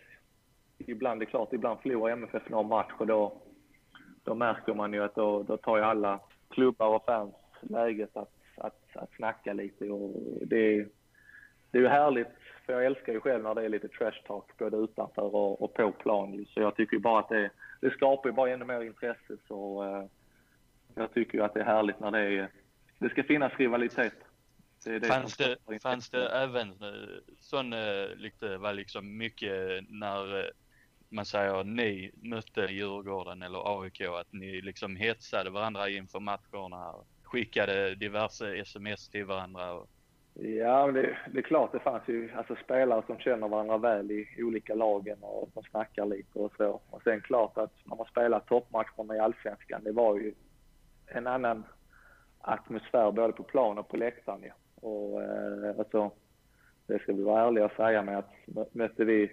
ibland, det är klart, ibland förlorar MFF någon match och då, då märker man ju att då, då tar ju alla klubbar och fans läget att, att, att snacka lite. Och det, är, det är ju härligt, för jag älskar ju själv när det är lite trash talk både utanför och, och på plan. Så jag tycker ju bara att det, det skapar ju bara ännu mer intresse. Så eh, jag tycker ju att det är härligt när det är, det ska finnas rivalitet. Det det Fanns det, fanns det även eh, sån eh, lite, var liksom mycket när eh, man säger ni mötte Djurgården eller AIK, att ni liksom hetsade varandra inför matcherna, skickade diverse sms till varandra? Och, Ja, men det, det är klart det fanns ju alltså, spelare som känner varandra väl i olika lagen och som snackar lite och så. Och sen klart att när man spelar toppmatcherna i Allsvenskan, det var ju en annan atmosfär både på plan och på läktaren Ja. Och eh, alltså, det ska vi vara ärliga och säga med att mötte vi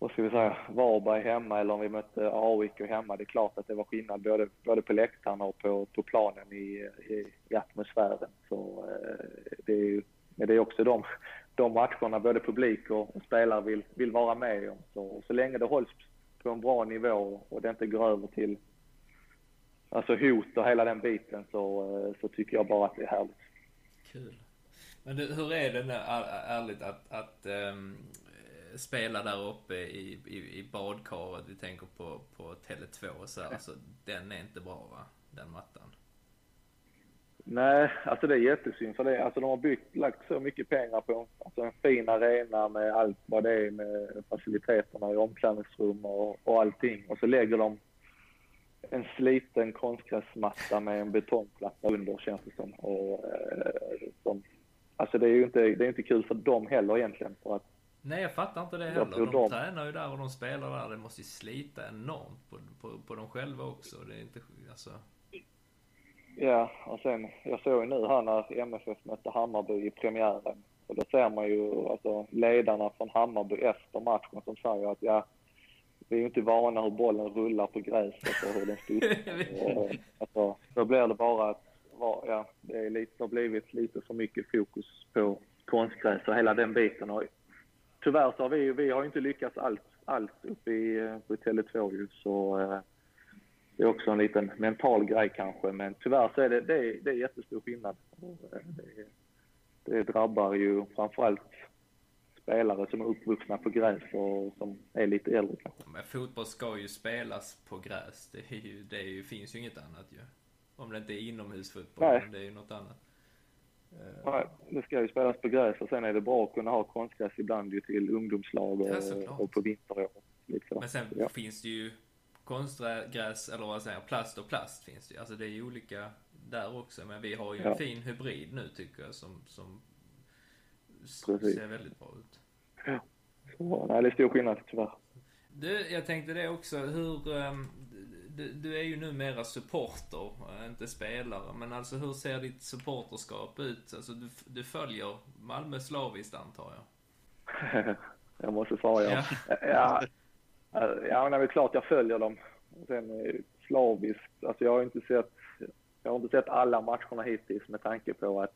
vad ska vi säga, Varberg hemma eller om vi mötte AIK hemma. Det är klart att det var skillnad både, både på läktarna och på, på planen i, i, i atmosfären. Så eh, det är ju, men det är också de, de matcherna både publik och, och spelare vill, vill vara med om. Så, så länge det hålls på en bra nivå och det inte går över till alltså hot och hela den biten så, eh, så tycker jag bara att det är härligt. Kul. Men du, hur är det nu, är- ärligt att, att um, spela där uppe i, i, i badkaret? Vi tänker på, på Tele2 och så här. Alltså, den är inte bra va? Den mattan. Nej, alltså det är jättesynd för det. Alltså de har byggt, lagt så mycket pengar på alltså en fin arena med allt vad det är med faciliteterna i omklädningsrum och, och allting. Och så lägger de en sliten konstgräsmatta med en betongplatta under känns det som. Och, eh, som alltså det är ju inte, det är inte kul för dem heller egentligen. För att, Nej, jag fattar inte det Jag heller. De de- tränar ju där och de spelar där. Det måste ju slita enormt på, på, på dem själva också. Det är inte, alltså... ja, och sen jag såg ju nu här när MFF mötte Hammarby i premiären. Och då ser man ju alltså, ledarna från Hammarby efter matchen som säger att ja, vi är ju inte vana hur bollen rullar på gräset och hur den studsar. Och, alltså, då blir det bara att ja, det, är lite, det har blivit lite för mycket fokus på konstgräs och hela den biten. Och tyvärr så har vi, vi har inte lyckats allt, allt uppe i, på Tele2 ju, så eh, det är också en liten mental grej kanske. Men tyvärr så är det, det, är, det är jättestor skillnad. Det, det drabbar ju framförallt spelare som är uppvuxna på gräs och som är lite äldre kanske. Men fotboll ska ju spelas på gräs. Det, är ju, det ju, finns ju inget annat ju. Om det inte är inomhusfotboll, Nej. det är ju något annat. Nej, det ska ju spelas på gräs och sen är det bra att kunna ha konstgräs ibland ju till ungdomslag Ja, och, såklart. och på vinterår. Så. Men sen ja. finns det ju konstgräs, eller vad säger plast och plast finns det ju. Alltså det är ju olika där också. Men vi har ju en Ja. fin hybrid nu tycker jag som, som Precis. ser väldigt bra ut. Så, nej, det är stor skillnad tyvärr. Du, jag tänkte det också. Hur... du, du är ju numera supporter, eh, inte spelare. Men alltså hur ser ditt supporterskap ut? Alltså du, du följer Malmö slaviskt antar jag? jag måste svara ja. Ja, ja, ja det är klart jag följer dem. Sen eh, slaviskt, alltså jag har inte sett, jag har inte sett alla matcherna hittills med tanke på att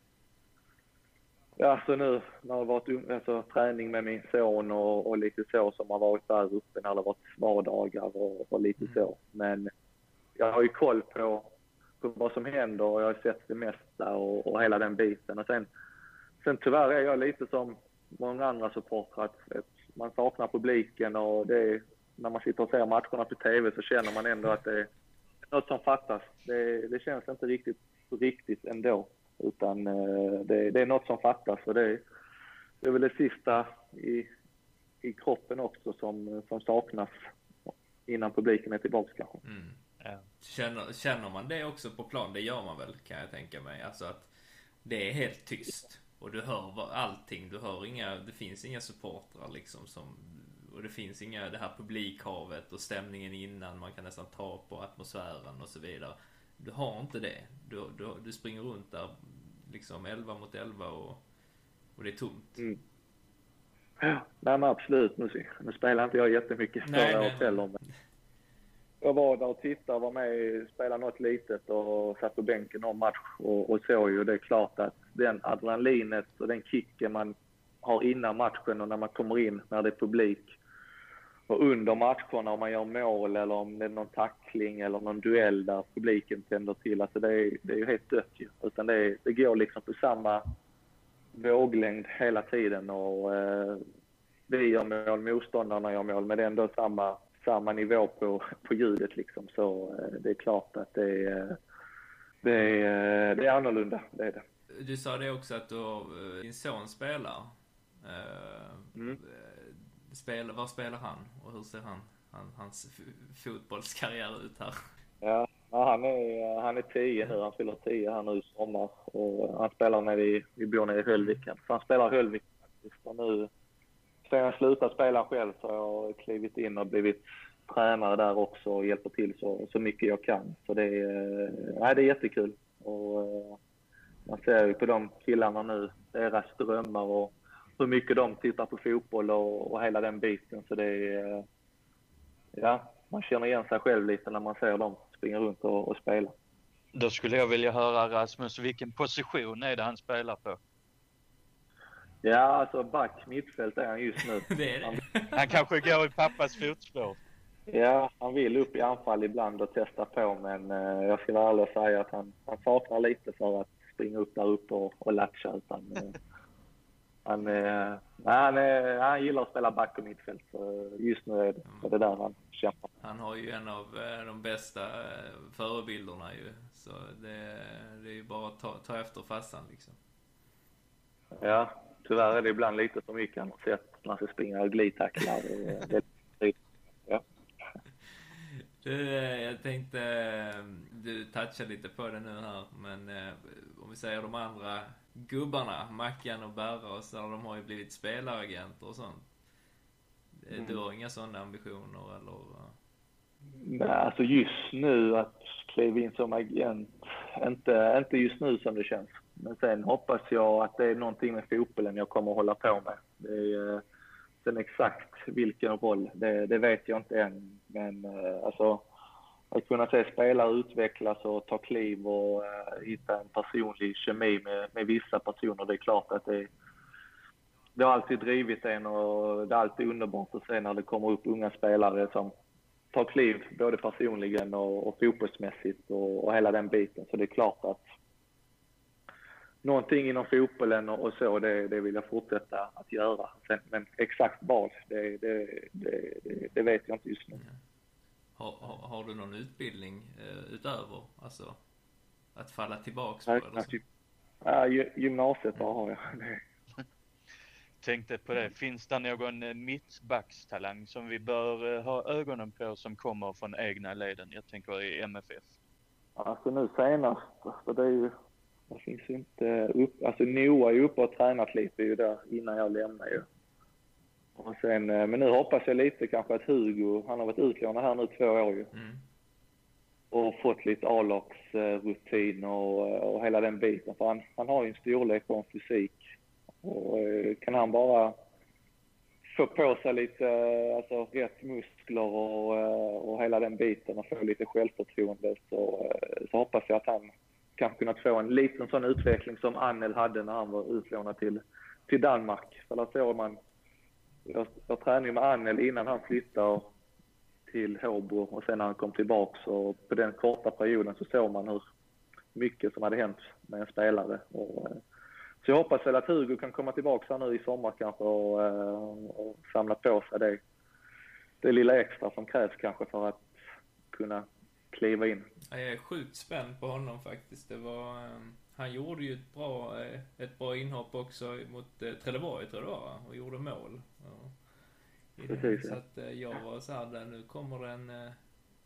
Ja, så nu när det har varit um- alltså, träning med min son och, och lite så som har varit där uppe när det har varit vardagar och, och lite så. Men jag har ju koll på, på vad som händer och jag har sett det mesta och, och hela den biten. Och sen, sen tyvärr är jag lite som många andra supportrar att, att man saknar publiken och det är, när man sitter och ser matcherna på TV så känner man ändå att det är något som fattas. Det, det känns inte riktigt riktigt ändå. Utan eh, det, det är något som fattas och det, det är väl det sista i, i kroppen också som, som saknas innan publiken är tillbaka kanske. Mm. Ja. Känner, känner man det också på plan? Det gör man väl kan jag tänka mig. Alltså att det är helt tyst. Och du hör allting. Du hör inga, det finns inga supportrar liksom som och det finns inga, det här publikhavet och stämningen innan. Man kan nästan ta på atmosfären och så vidare. Du har inte det. Du, du, du springer runt där liksom 11 mot 11 och, och det är tomt. Mm. Ja, nej men absolut. Nu, nu spelar inte jag jättemycket förra året heller. Men jag var där och tittade, var med, spelade något litet och satt på bänken någon match och, och såg ju. Det är klart att den adrenalinet och den kicken man har innan matchen och när man kommer in, när det är publik och under matcherna om man gör mål eller om det är någon tackling eller någon duell där publiken tänder till. Alltså det är, det är ju helt dött ju. Utan det, är, det går liksom på samma våglängd hela tiden och eh, vi gör mål, motståndarna gör mål, men det är ändå samma, samma nivå på, på ljudet liksom. Så eh, det är klart att det är, det är, det är annorlunda, det är det. Du sa det också att du eh, din son spelar. Eh, Mm. Spel, var spelar han? Och hur ser han, han hans fotbollskarriär ut här? Ja, ja, han är, han är tio nu. Han fyller tio här nu i sommar. Och han spelar nere i, vi bor nere i Höllviken. Så han spelar i Höllviken faktiskt. Och nu, sen jag slutade spela själv så har jag klivit in och blivit tränare där också och hjälper till så, så mycket jag kan. Så det är, nej, det är jättekul. Och eh, man ser ju på de killarna nu, deras drömmar och hur mycket de tittar på fotboll och, och hela den biten. Så det är, eh, ja, man känner igen sig själv lite när man ser dem springa runt och, och spela. Då skulle jag vilja höra Rasmus, vilken position är det han spelar på? Ja, alltså back mittfält är han just nu. Det det. Han kanske går i pappas fotspår. Ja, han vill upp i anfall ibland och testa på, men eh, jag ska vara ärlig och säga att han, han saknar lite för att springa upp där uppe och, och latcha. Utan, eh, han, eh, han, eh, han gillar att spela back och mittfält, så just nu är det, är det där han kämpar. Han har ju en av eh, de bästa eh, förebilderna ju. Så det, det är ju bara att ta, ta efter farsan liksom. Ja, tyvärr är det ibland lite för mycket han har sett när han ska springa och glidtacklar. ja. Du, eh, jag tänkte, du touchade lite på det nu här, men om vi säger de andra gubbarna, Mackan och Berra och så, de har ju blivit spelaragenter och sånt. Eh, Du har inga sådana ambitioner eller? Nej, alltså just nu att kliva in som agent, inte, inte just nu som det känns. Men sen hoppas jag att det är någonting med fotbollen jag kommer att hålla på med. Det är, eh, sen exakt vilken roll, det, det vet jag inte än. Men eh, alltså, att kunna se spelare utvecklas och ta kliv och eh, hitta en personlig kemi med, med vissa personer, det är klart att det, det har alltid drivit en och det är alltid underbart att se när det kommer upp unga spelare som tar kliv både personligen och, och fotbollsmässigt och, och hela den biten. Så det är klart att någonting inom fotbollen och, och så, det, det vill jag fortsätta att göra. Sen, men exakt vad, det, det, det, det, det vet jag inte just nu. Har, har, har du någon utbildning eh, utöver, alltså att falla tillbaks på eller så? typ, ja, gy- gymnasiet bara har jag. Det- Tänkte på det, finns det någon eh, mittbackstalang som vi bör eh, ha ögonen på som kommer från egna leden? Jag tänker i MFF. Alltså nu senast, alltså det är ju, det finns ju inte upp, alltså Noah är ju uppe och tränat lite ju där innan jag lämnar ju. Och sen, eh, men nu hoppas jag lite kanske att Hugo, han har varit utlånad här nu två år ju. Mm. Och fått lite A-lagsrutin och, och hela den biten. För han, han har ju en storlek och en fysik. Och eh, kan han bara få på sig lite, eh, alltså rätt muskler och, eh, och hela den biten och få lite självförtroende så, eh, så hoppas jag att han kan kunna få en liten sån utveckling som Annel hade när han var utlånad till, till Danmark. För där såg man, jag, jag tränade med Annel innan han flyttade till Håbo och sen när han kom tillbaka på den korta perioden så såg man hur mycket som hade hänt med en spelare. Och, eh, så jag hoppas väl att Hugo kan komma tillbaka här nu i sommar kanske och, eh, och samla på sig det, det lilla extra som krävs kanske för att kunna kliva in. Jag är sjukt spänd på honom faktiskt. Det var, ehm, han gjorde ju ett bra, eh, ett bra inhopp också mot eh, Trelleborg tror jag det var, va? och gjorde mål. Den. Precis, Så att eh, jag var så här, där, nu kommer det en,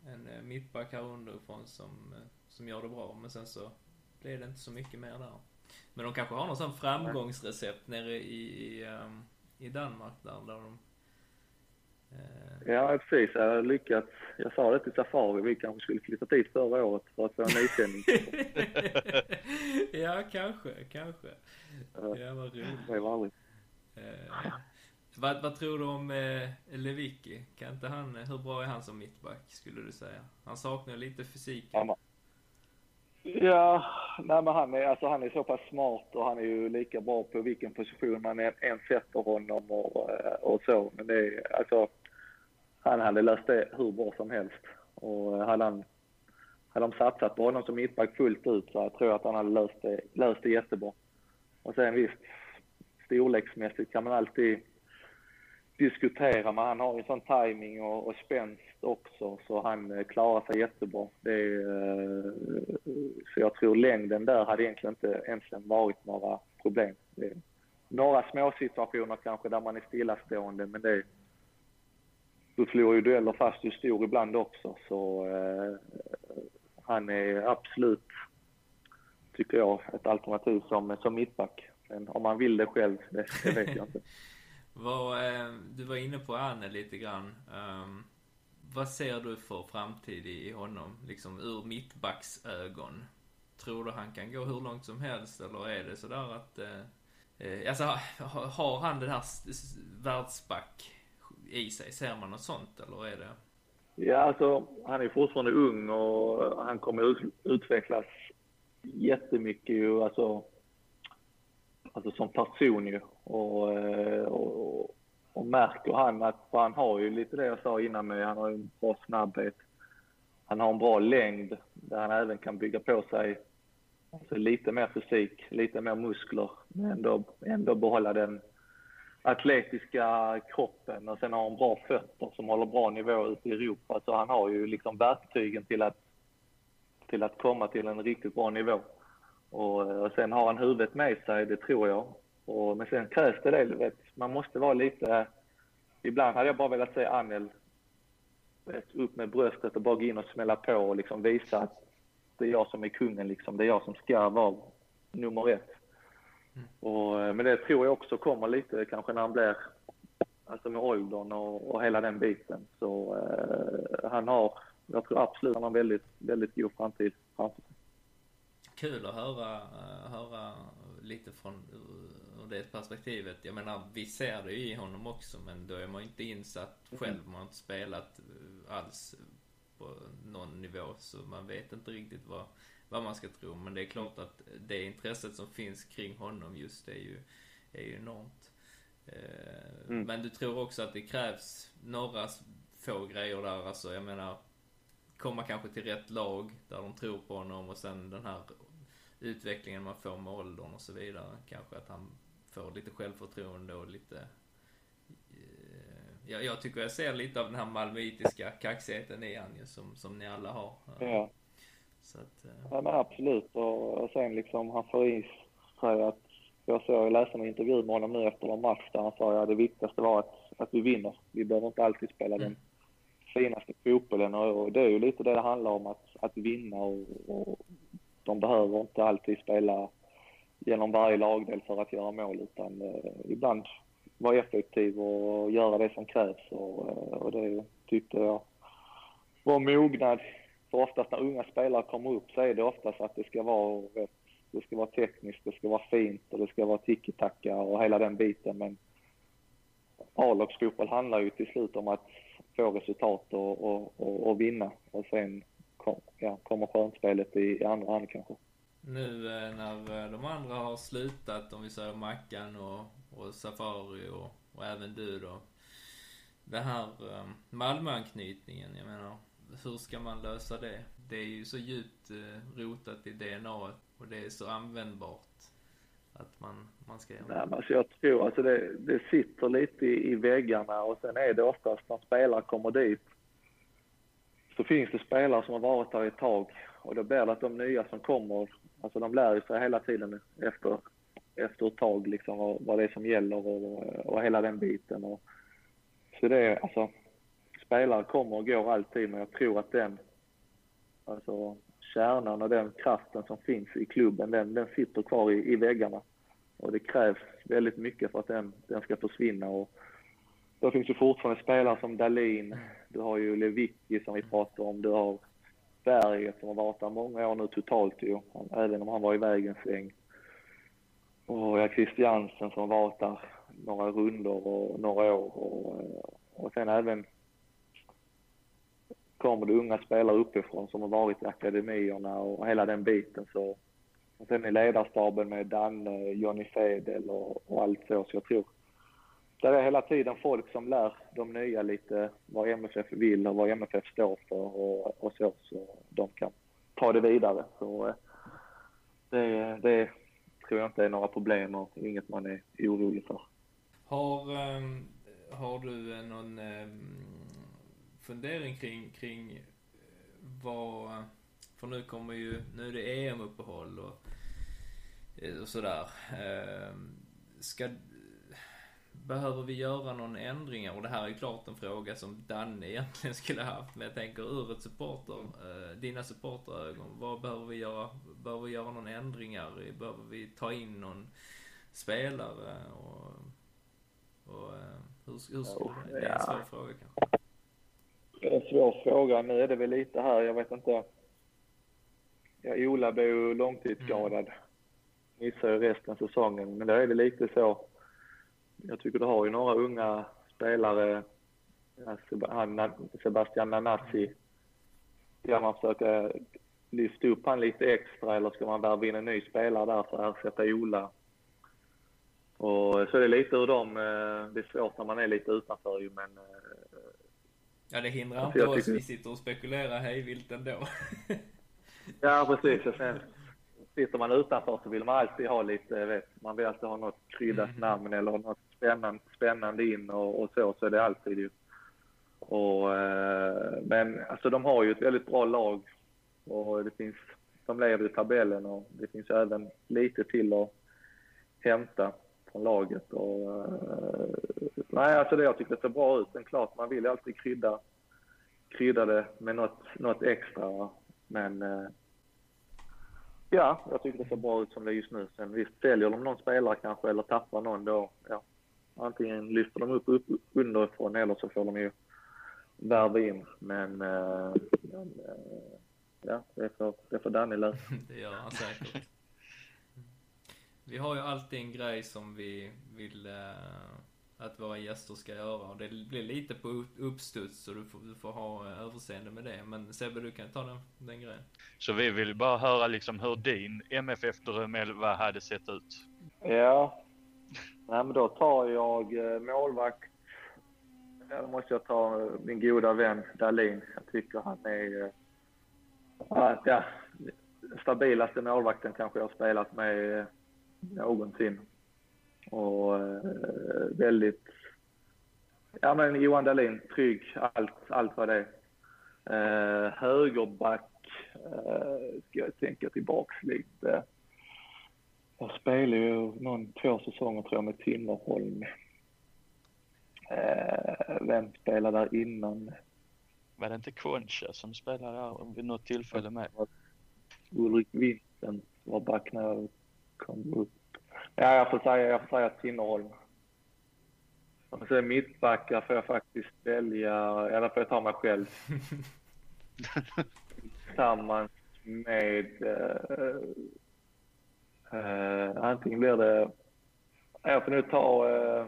en mittback här underifrån som, som gör det bra. Men sen så blev det inte så mycket mer där. Men de kanske har någon sån framgångsrecept nere i, i, ehm, i Danmark där, där de... Eh, Ja, precis. Jag har lyckats. Jag sa det till Safari, vi kanske skulle flytta dit förra året för att få en nysändning. ja, kanske, kanske. Ja. Vad roligt. Det var aldrig. Eh, vad, vad tror du om eh, Lewicki? Kan inte han, hur bra är han som mittback, skulle du säga? Han saknar lite fysik. Ja, Ja, nej men han är, alltså han är så pass smart och han är ju lika bra på vilken position man än, än sätter honom och, eh, och så. Men det är, alltså, han hade löst det hur bra som helst. Och eh, hade han, hade de satsat på honom som mittback fullt ut så jag tror jag att han hade löst det, löst det jättebra. Och sen visst, storleksmässigt kan man alltid diskutera, men han har ju sån timing och, och spänst också så han eh, klarar sig jättebra. Det är, så jag tror längden där hade egentligen inte egentligen varit några problem. Det några små situationer kanske där man är stillastående, men det du förlorar ju dueller fast du är stor ibland också. Så eh, han är absolut, tycker jag, ett alternativ som, som mittback. Men om man vill det själv, det, det vet jag inte. Vad, eh, du var inne på Anne lite grann. Um, vad ser du för framtid i, honom, liksom ur mittbacksögon? Tror du han kan gå hur långt som helst eller är det sådär att... Eh, eh alltså, har han den här världsback i sig? Ser man något sånt eller är det... Ja, alltså han är fortfarande ung och han kommer ut, utvecklas jättemycket ju, alltså, alltså som person ju. Och, eh, och, och märker han att, för han har ju lite det jag sa innan med, han har ju en bra snabbhet. Han har en bra längd där han även kan bygga på sig alltså, lite mer fysik, lite mer muskler, men ändå, ändå behålla den atletiska kroppen och sen har han bra fötter som håller bra nivå ute i Europa. Så han har ju liksom verktygen till att, till att komma till en riktigt bra nivå. Och, och sen har han huvudet med sig, det tror jag. Och, men sen krävs det det, vet. Man måste vara lite... Ibland hade jag bara velat se Anel vet, upp med bröstet och bara gå in och smälla på och liksom visa att det är jag som är kungen, liksom. det är jag som ska vara nummer ett. Och, eh, men det tror jag också kommer lite kanske när han blir, alltså med åldern och, och hela den biten. Så eh, han har, jag tror absolut han har en väldigt, väldigt god framtid framför sig. Kul att höra, eh, höra lite från ur- det perspektivet. Jag menar, vi ser det ju i honom också, men då är man ju inte insatt själv. Man har inte spelat eh, alls på någon nivå, så man vet inte riktigt vad, vad man ska tro. Men det är klart att det intresset som finns kring honom just är ju, är ju enormt. Eh, Mm. Men du tror också att det krävs några få grejer där, alltså jag menar komma kanske till rätt lag där de tror på honom och sen den här utvecklingen man får med åldern och så vidare. Kanske att han får lite självförtroende och lite... Eh, ja, jag tycker jag ser lite av den här malmöitiska kaxigheten i han som, som ni alla har. Ja. Så att, eh, Ja, men absolut. Och, och sen liksom, han får i sig att... Jag såg, jag läste en intervju med honom nu efter en match där han sa att det viktigaste var att, att vi vinner. Vi behöver inte alltid spela den finaste fotbollen och, och det är ju lite det det handlar om, att, att vinna och, och de behöver inte alltid spela genom varje lagdel för att göra mål utan eh, ibland vara effektiv och göra det som krävs och, eh, och det tyckte jag var mognad. För oftast när unga spelare kommer upp så är det oftast att det ska vara rätt, det ska vara tekniskt, det ska vara fint och det ska vara tiki-taka och hela den biten men A-lagsfotboll handlar ju till slut om att få resultat och, och, och, och vinna och sen kom, ja, kommer skönspelet i, i andra hand kanske. Nu eh, när eh, de andra har slutat, om vi säger Mackan och, och Safari och, och även du då. Det här eh, Malmöanknytningen, jag menar, hur ska man lösa det? Det är ju så djupt eh, rotat i DNA och det är så användbart att man, man ska göra Nej, men alltså jag tror alltså det, det sitter lite i, i väggarna och sen är det oftast när spelare kommer dit så finns det spelare som har varit där ett tag och då blir det att de nya som kommer, alltså de lär sig hela tiden efter, efter ett tag liksom vad, vad det är som gäller och, och hela den biten. Och, så det är alltså, spelare kommer och går alltid men jag tror att den, alltså kärnan och den kraften som finns i klubben, den, den sitter kvar i, i väggarna. Och det krävs väldigt mycket för att den, den ska försvinna. Och då finns ju fortfarande spelare som Dalin, du har ju Lewicki som vi pratar om, du har Berget som har varit där många år nu totalt ju, även om han var iväg en sväng. Och jag Christiansen som har varit där några rundor och några år. Och, och sen även kommer det unga spelare uppifrån som har varit i akademierna och hela den biten. Så, och sen i ledarstaben med Danne, Johnny Fedel och, och allt så. Så jag tror där är hela tiden folk som lär de nya lite vad MFF vill och vad MFF står för och, och så, så de kan ta det vidare. Så eh, det, det tror jag inte är några problem och inget man är orolig för. Har, ehm, har du någon ehm, fundering kring, kring vad, för nu kommer ju, nu är det EM-uppehåll och, och sådär. Um, ska, Behöver vi göra någon ändringar? Och det här är ju klart en fråga som Danne egentligen skulle haft. Men jag tänker ur ett supporter, eh, dina supporterögon. Vad behöver vi göra? Behöver vi göra någon ändringar? Behöver vi ta in någon spelare? Och, och eh, hur, hur skulle det? Det är en svår fråga kanske. Det är en svår fråga. Nu är det väl lite här, jag vet inte. Ja, Ola blev ju långtidsskadad. Mm. Missade ju resten av säsongen. Men då är det lite så jag tycker du har ju några unga spelare, Sebastian Nanasi. Ska man försöka lyfta upp han lite extra eller ska man värva in en ny spelare där för att ersätta Ola? Och så är det lite ur dem, eh, det är svårt när man är lite utanför ju men... Eh, ja det hindrar inte oss, tycker... vi sitter och spekulerar hejvilt ändå. ja precis, och sen sitter man utanför så vill man alltid ha lite, vet, man vill alltid ha något kryddat mm. namn eller något spännande, spännande in och, och så, så är det alltid ju. Och, eh, men alltså de har ju ett väldigt bra lag och det finns, de leder i tabellen och det finns även lite till att hämta från laget. Och, eh, nej, alltså det jag tycker det ser bra ut. Men klart, man vill ju alltid krydda, krydda det med något, något extra. Men eh, ja, jag tycker det ser bra ut som det är just nu. Sen visst, säljer de någon spelare kanske eller tappar någon då, ja, Antingen lyfter de upp, upp underifrån eller så får de ju värva in. Men, eh, men ja, det får, det får Danny lösa. det gör han säkert. Vi har ju alltid en grej som vi vill äh, att våra gäster ska göra och det blir lite på uppstuds så du får, du får ha överseende med det. Men Sebbe, du kan ta den, den grejen. Så vi vill bara höra liksom hur din MFF-dröm hade sett ut? Ja, Nej, men då tar jag eh, målvakt. Ja, då måste jag ta min goda vän Dahlin. Jag tycker han är... Eh, ja, stabilaste målvakten kanske jag har spelat med eh, någonsin. Och eh, väldigt... Ja men Johan Dahlin, trygg, allt, allt vad det är. Eh, högerback, eh, ska jag tänka tillbaks lite. Jag spelade ju någon, två säsonger tror jag med Timmerholm. Eh, vem spelade där innan? Var det inte Concha som spelade där vid något tillfälle med? Ulrik Vincent var back när jag kom upp. Ja, jag får säga, jag får säga Tinnerholm. Och sen mittbackar får jag faktiskt välja, eller får jag ta mig själv. Tillsammans med... Uh, uh, antingen blir det... Jag får nu ta... Uh,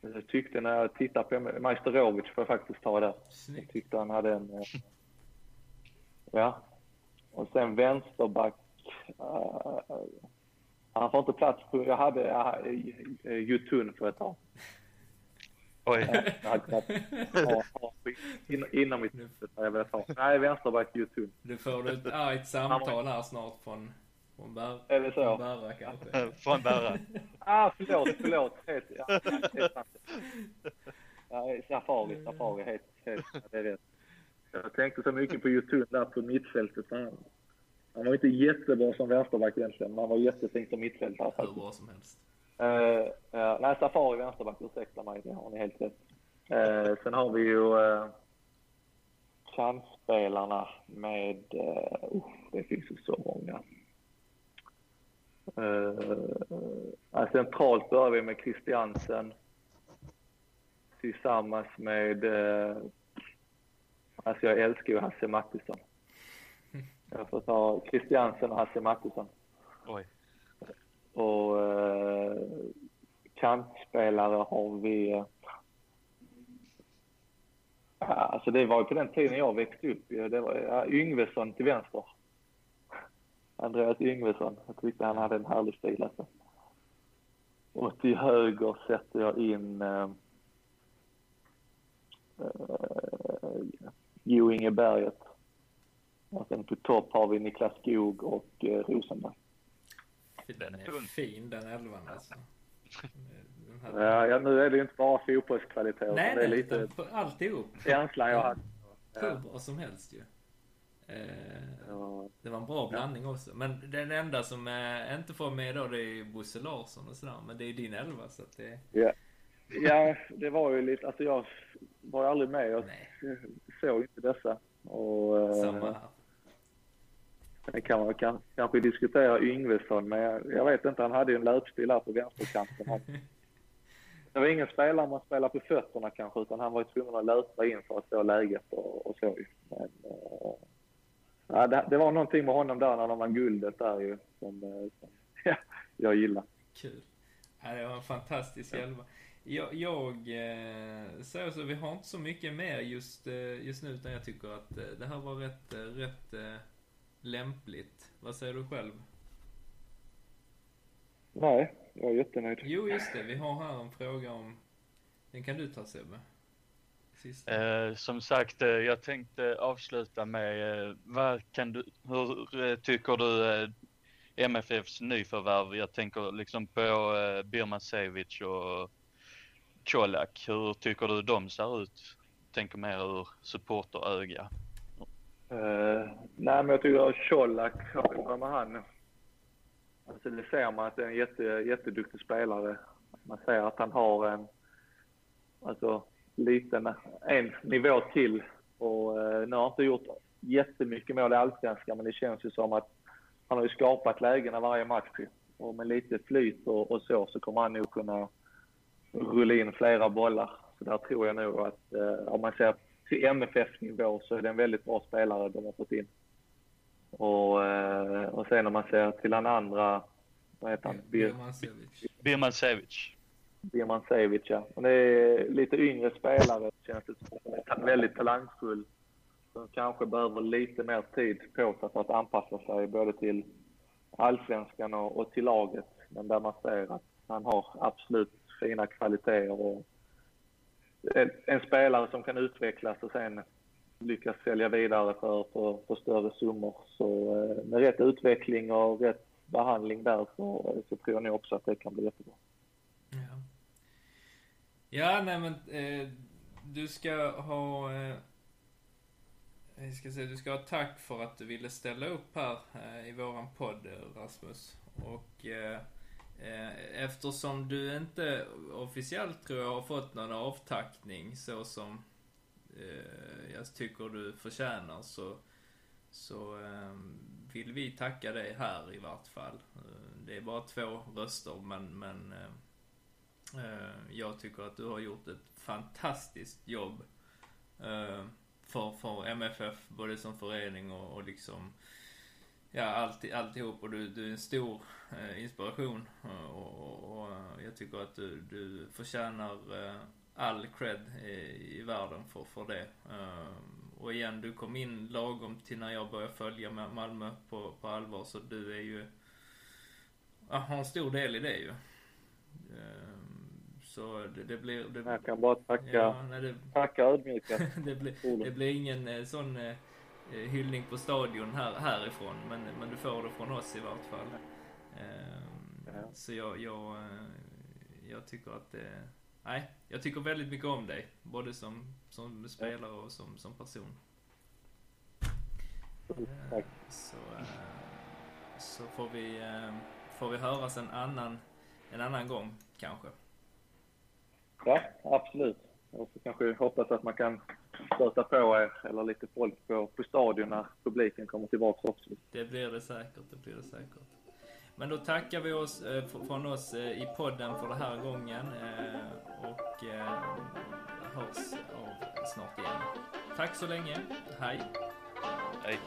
jag tyckte när jag tittade på Majstorovic får jag faktiskt ta det. Jag tyckte han hade en... Uh, ja. Och sen vänsterback. Uh, han får inte plats på... Jag hade uh, Jutun för ett tag. Oj. Inom mitt huvud jag velat ha. Nej, vänsterback Jutun. Du får ett argt samtal här snart från, från Är det så? från Bärra kanske. Från Berra. Ah, förlåt, förlåt. Helt, ja, helt sant. Ja, safari, safari, helt, helt, ja, det är rätt. Jag tänkte så mycket på Jutun där på mittfältet. Han var inte jättebra som vänsterback egentligen, men han var jättefin som mittfältare Hur bra som helst. Uh, uh, nej, Safari vänsterback, ursäkta mig, det har ni helt rätt. Uh, sen har vi ju uh, chansspelarna med, uh, det finns ju så många. Uh, centralt börjar vi med Christiansen tillsammans med, uh, alltså jag älskar ju Hasse Mattisson. Jag får ta Christiansen och Hasse Mattisson. Oj. Och eh, kantspelare har vi... Eh, alltså det var ju på den tiden jag växte upp. Det var ja, Yngvesson till vänster. Andreas Yngvesson. Jag tyckte han hade en härlig stil alltså. Och till höger sätter jag in eh, eh, Jo Inge Berget. Och sen på topp har vi Niklas Skog och eh, Rosenberg. Den är fin den elvan alltså. Här- Ja, ja, nu är det ju inte bara fotbollskvalitet. utan nej, det är nej, lite alltihop. känslan jag hade. Hur bra som helst ju. Eh, Ja, det var en bra blandning också. Men den enda som eh, inte får med då det är Bosse Larsson och sådär. Men det är din elva så att det... ja. ja, det var ju lite... Alltså jag var ju aldrig med. Jag Nej, såg inte dessa. Och, samma eh, här. Sen kan man kan, kanske diskutera Yngvesson, men jag, jag vet inte. Han hade ju en löpstil här på vänsterkanten. Han, det var ingen spelare man spelar på fötterna kanske, utan han var ju tvungen att löpa in för att få läget och, och så. Men, ja, det, det var någonting med honom där när de vann guldet där ju, som, eh, som ja, jag gillar. Kul. Ja, det var en fantastisk elva. Jag, jag eh, säger så, vi har inte så mycket mer just, just nu utan jag tycker att det här var rätt, rätt lämpligt. Vad säger du själv? Nej, jag är jättenöjd. Jo, just det. Vi har här en fråga om... Den kan du ta Sebbe. Sista. Eh, som sagt, eh, jag tänkte avsluta med eh, vad kan du, hur eh, tycker du MFFs nyförvärv, jag tänker liksom på eh, Birman Sevic och Colak, hur tycker du de ser ut? Tänker mer ur supporteröga. Uh, nej, men jag tycker att Colak, vad med han? Alltså det ser man att det är en jätte, jätteduktig spelare. Man ser att han har en, alltså liten, en nivå till. Och uh, nu har han inte gjort jättemycket mål i Allsvenskan, men det känns ju som att han har ju skapat lägena varje match. Och med lite flyt och, och så, så kommer han nog kunna rulla in flera bollar. Så där tror jag nog att uh, om man ser till MFF-nivå så är det en väldigt bra spelare de har fått in. Och, eh, och sen om man ser till den andra, vad heter han? Bir, Birman Sevic. Birman Sevic. Birman Sevic, ja. Det är lite yngre spelare känns det som. Väldigt talangfull. Som kanske behöver lite mer tid på sig för att anpassa sig både till allsvenskan och, och till laget. Men där man ser att han har absolut fina kvaliteter och en, spelare som kan utvecklas och sen lyckas sälja vidare för, för, för större summor. Så eh, med rätt utveckling och rätt behandling där så, så tror jag nog också att det kan bli jättebra. Ja, ja nej men eh, du ska ha... Eh, jag ska säga, du ska ha tack för att du ville ställa upp här eh, i våran podd, Rasmus. Och eh, Eh, eftersom du inte officiellt tror jag har fått någon avtackning så som eh, jag tycker du förtjänar så, så eh, vill vi tacka dig här i vart fall. Eh, det är bara två röster men, men eh, eh, jag tycker att du har gjort ett fantastiskt jobb eh, för, för MFF, både som förening och, och liksom Ja, allt, alltihop och du, du är en stor eh, inspiration och, och, och, jag tycker att du, du förtjänar eh, all cred i, i världen för, för det. Och igen, du kom in lagom till när jag började följa Malmö på, på allvar så du är ju, har en stor del i det ju. Så det, det blir... Det, jag kan bara tacka, ja, nej, det, tacka ödmjukast. det, blir, det blir ingen eh, sån eh, hyllning på stadion här, härifrån, men, men du får det från oss i vart fall. Ja. Så jag, jag, jag tycker att det nej, jag tycker väldigt mycket om dig. Både som, som spelare och som, som person. Tack. Så, eh, så får vi, eh, får vi höras en annan, en annan gång kanske. Ja, absolut. Och så kanske hoppas att man kan stöta på er eller lite folk på, på stadion när publiken kommer tillbaka också. Det blir det säkert, det blir det säkert. Men då tackar vi oss eh, från oss eh, i podden för den här gången eh, och eh, hörs av snart igen. Tack så länge. Hej. Hej.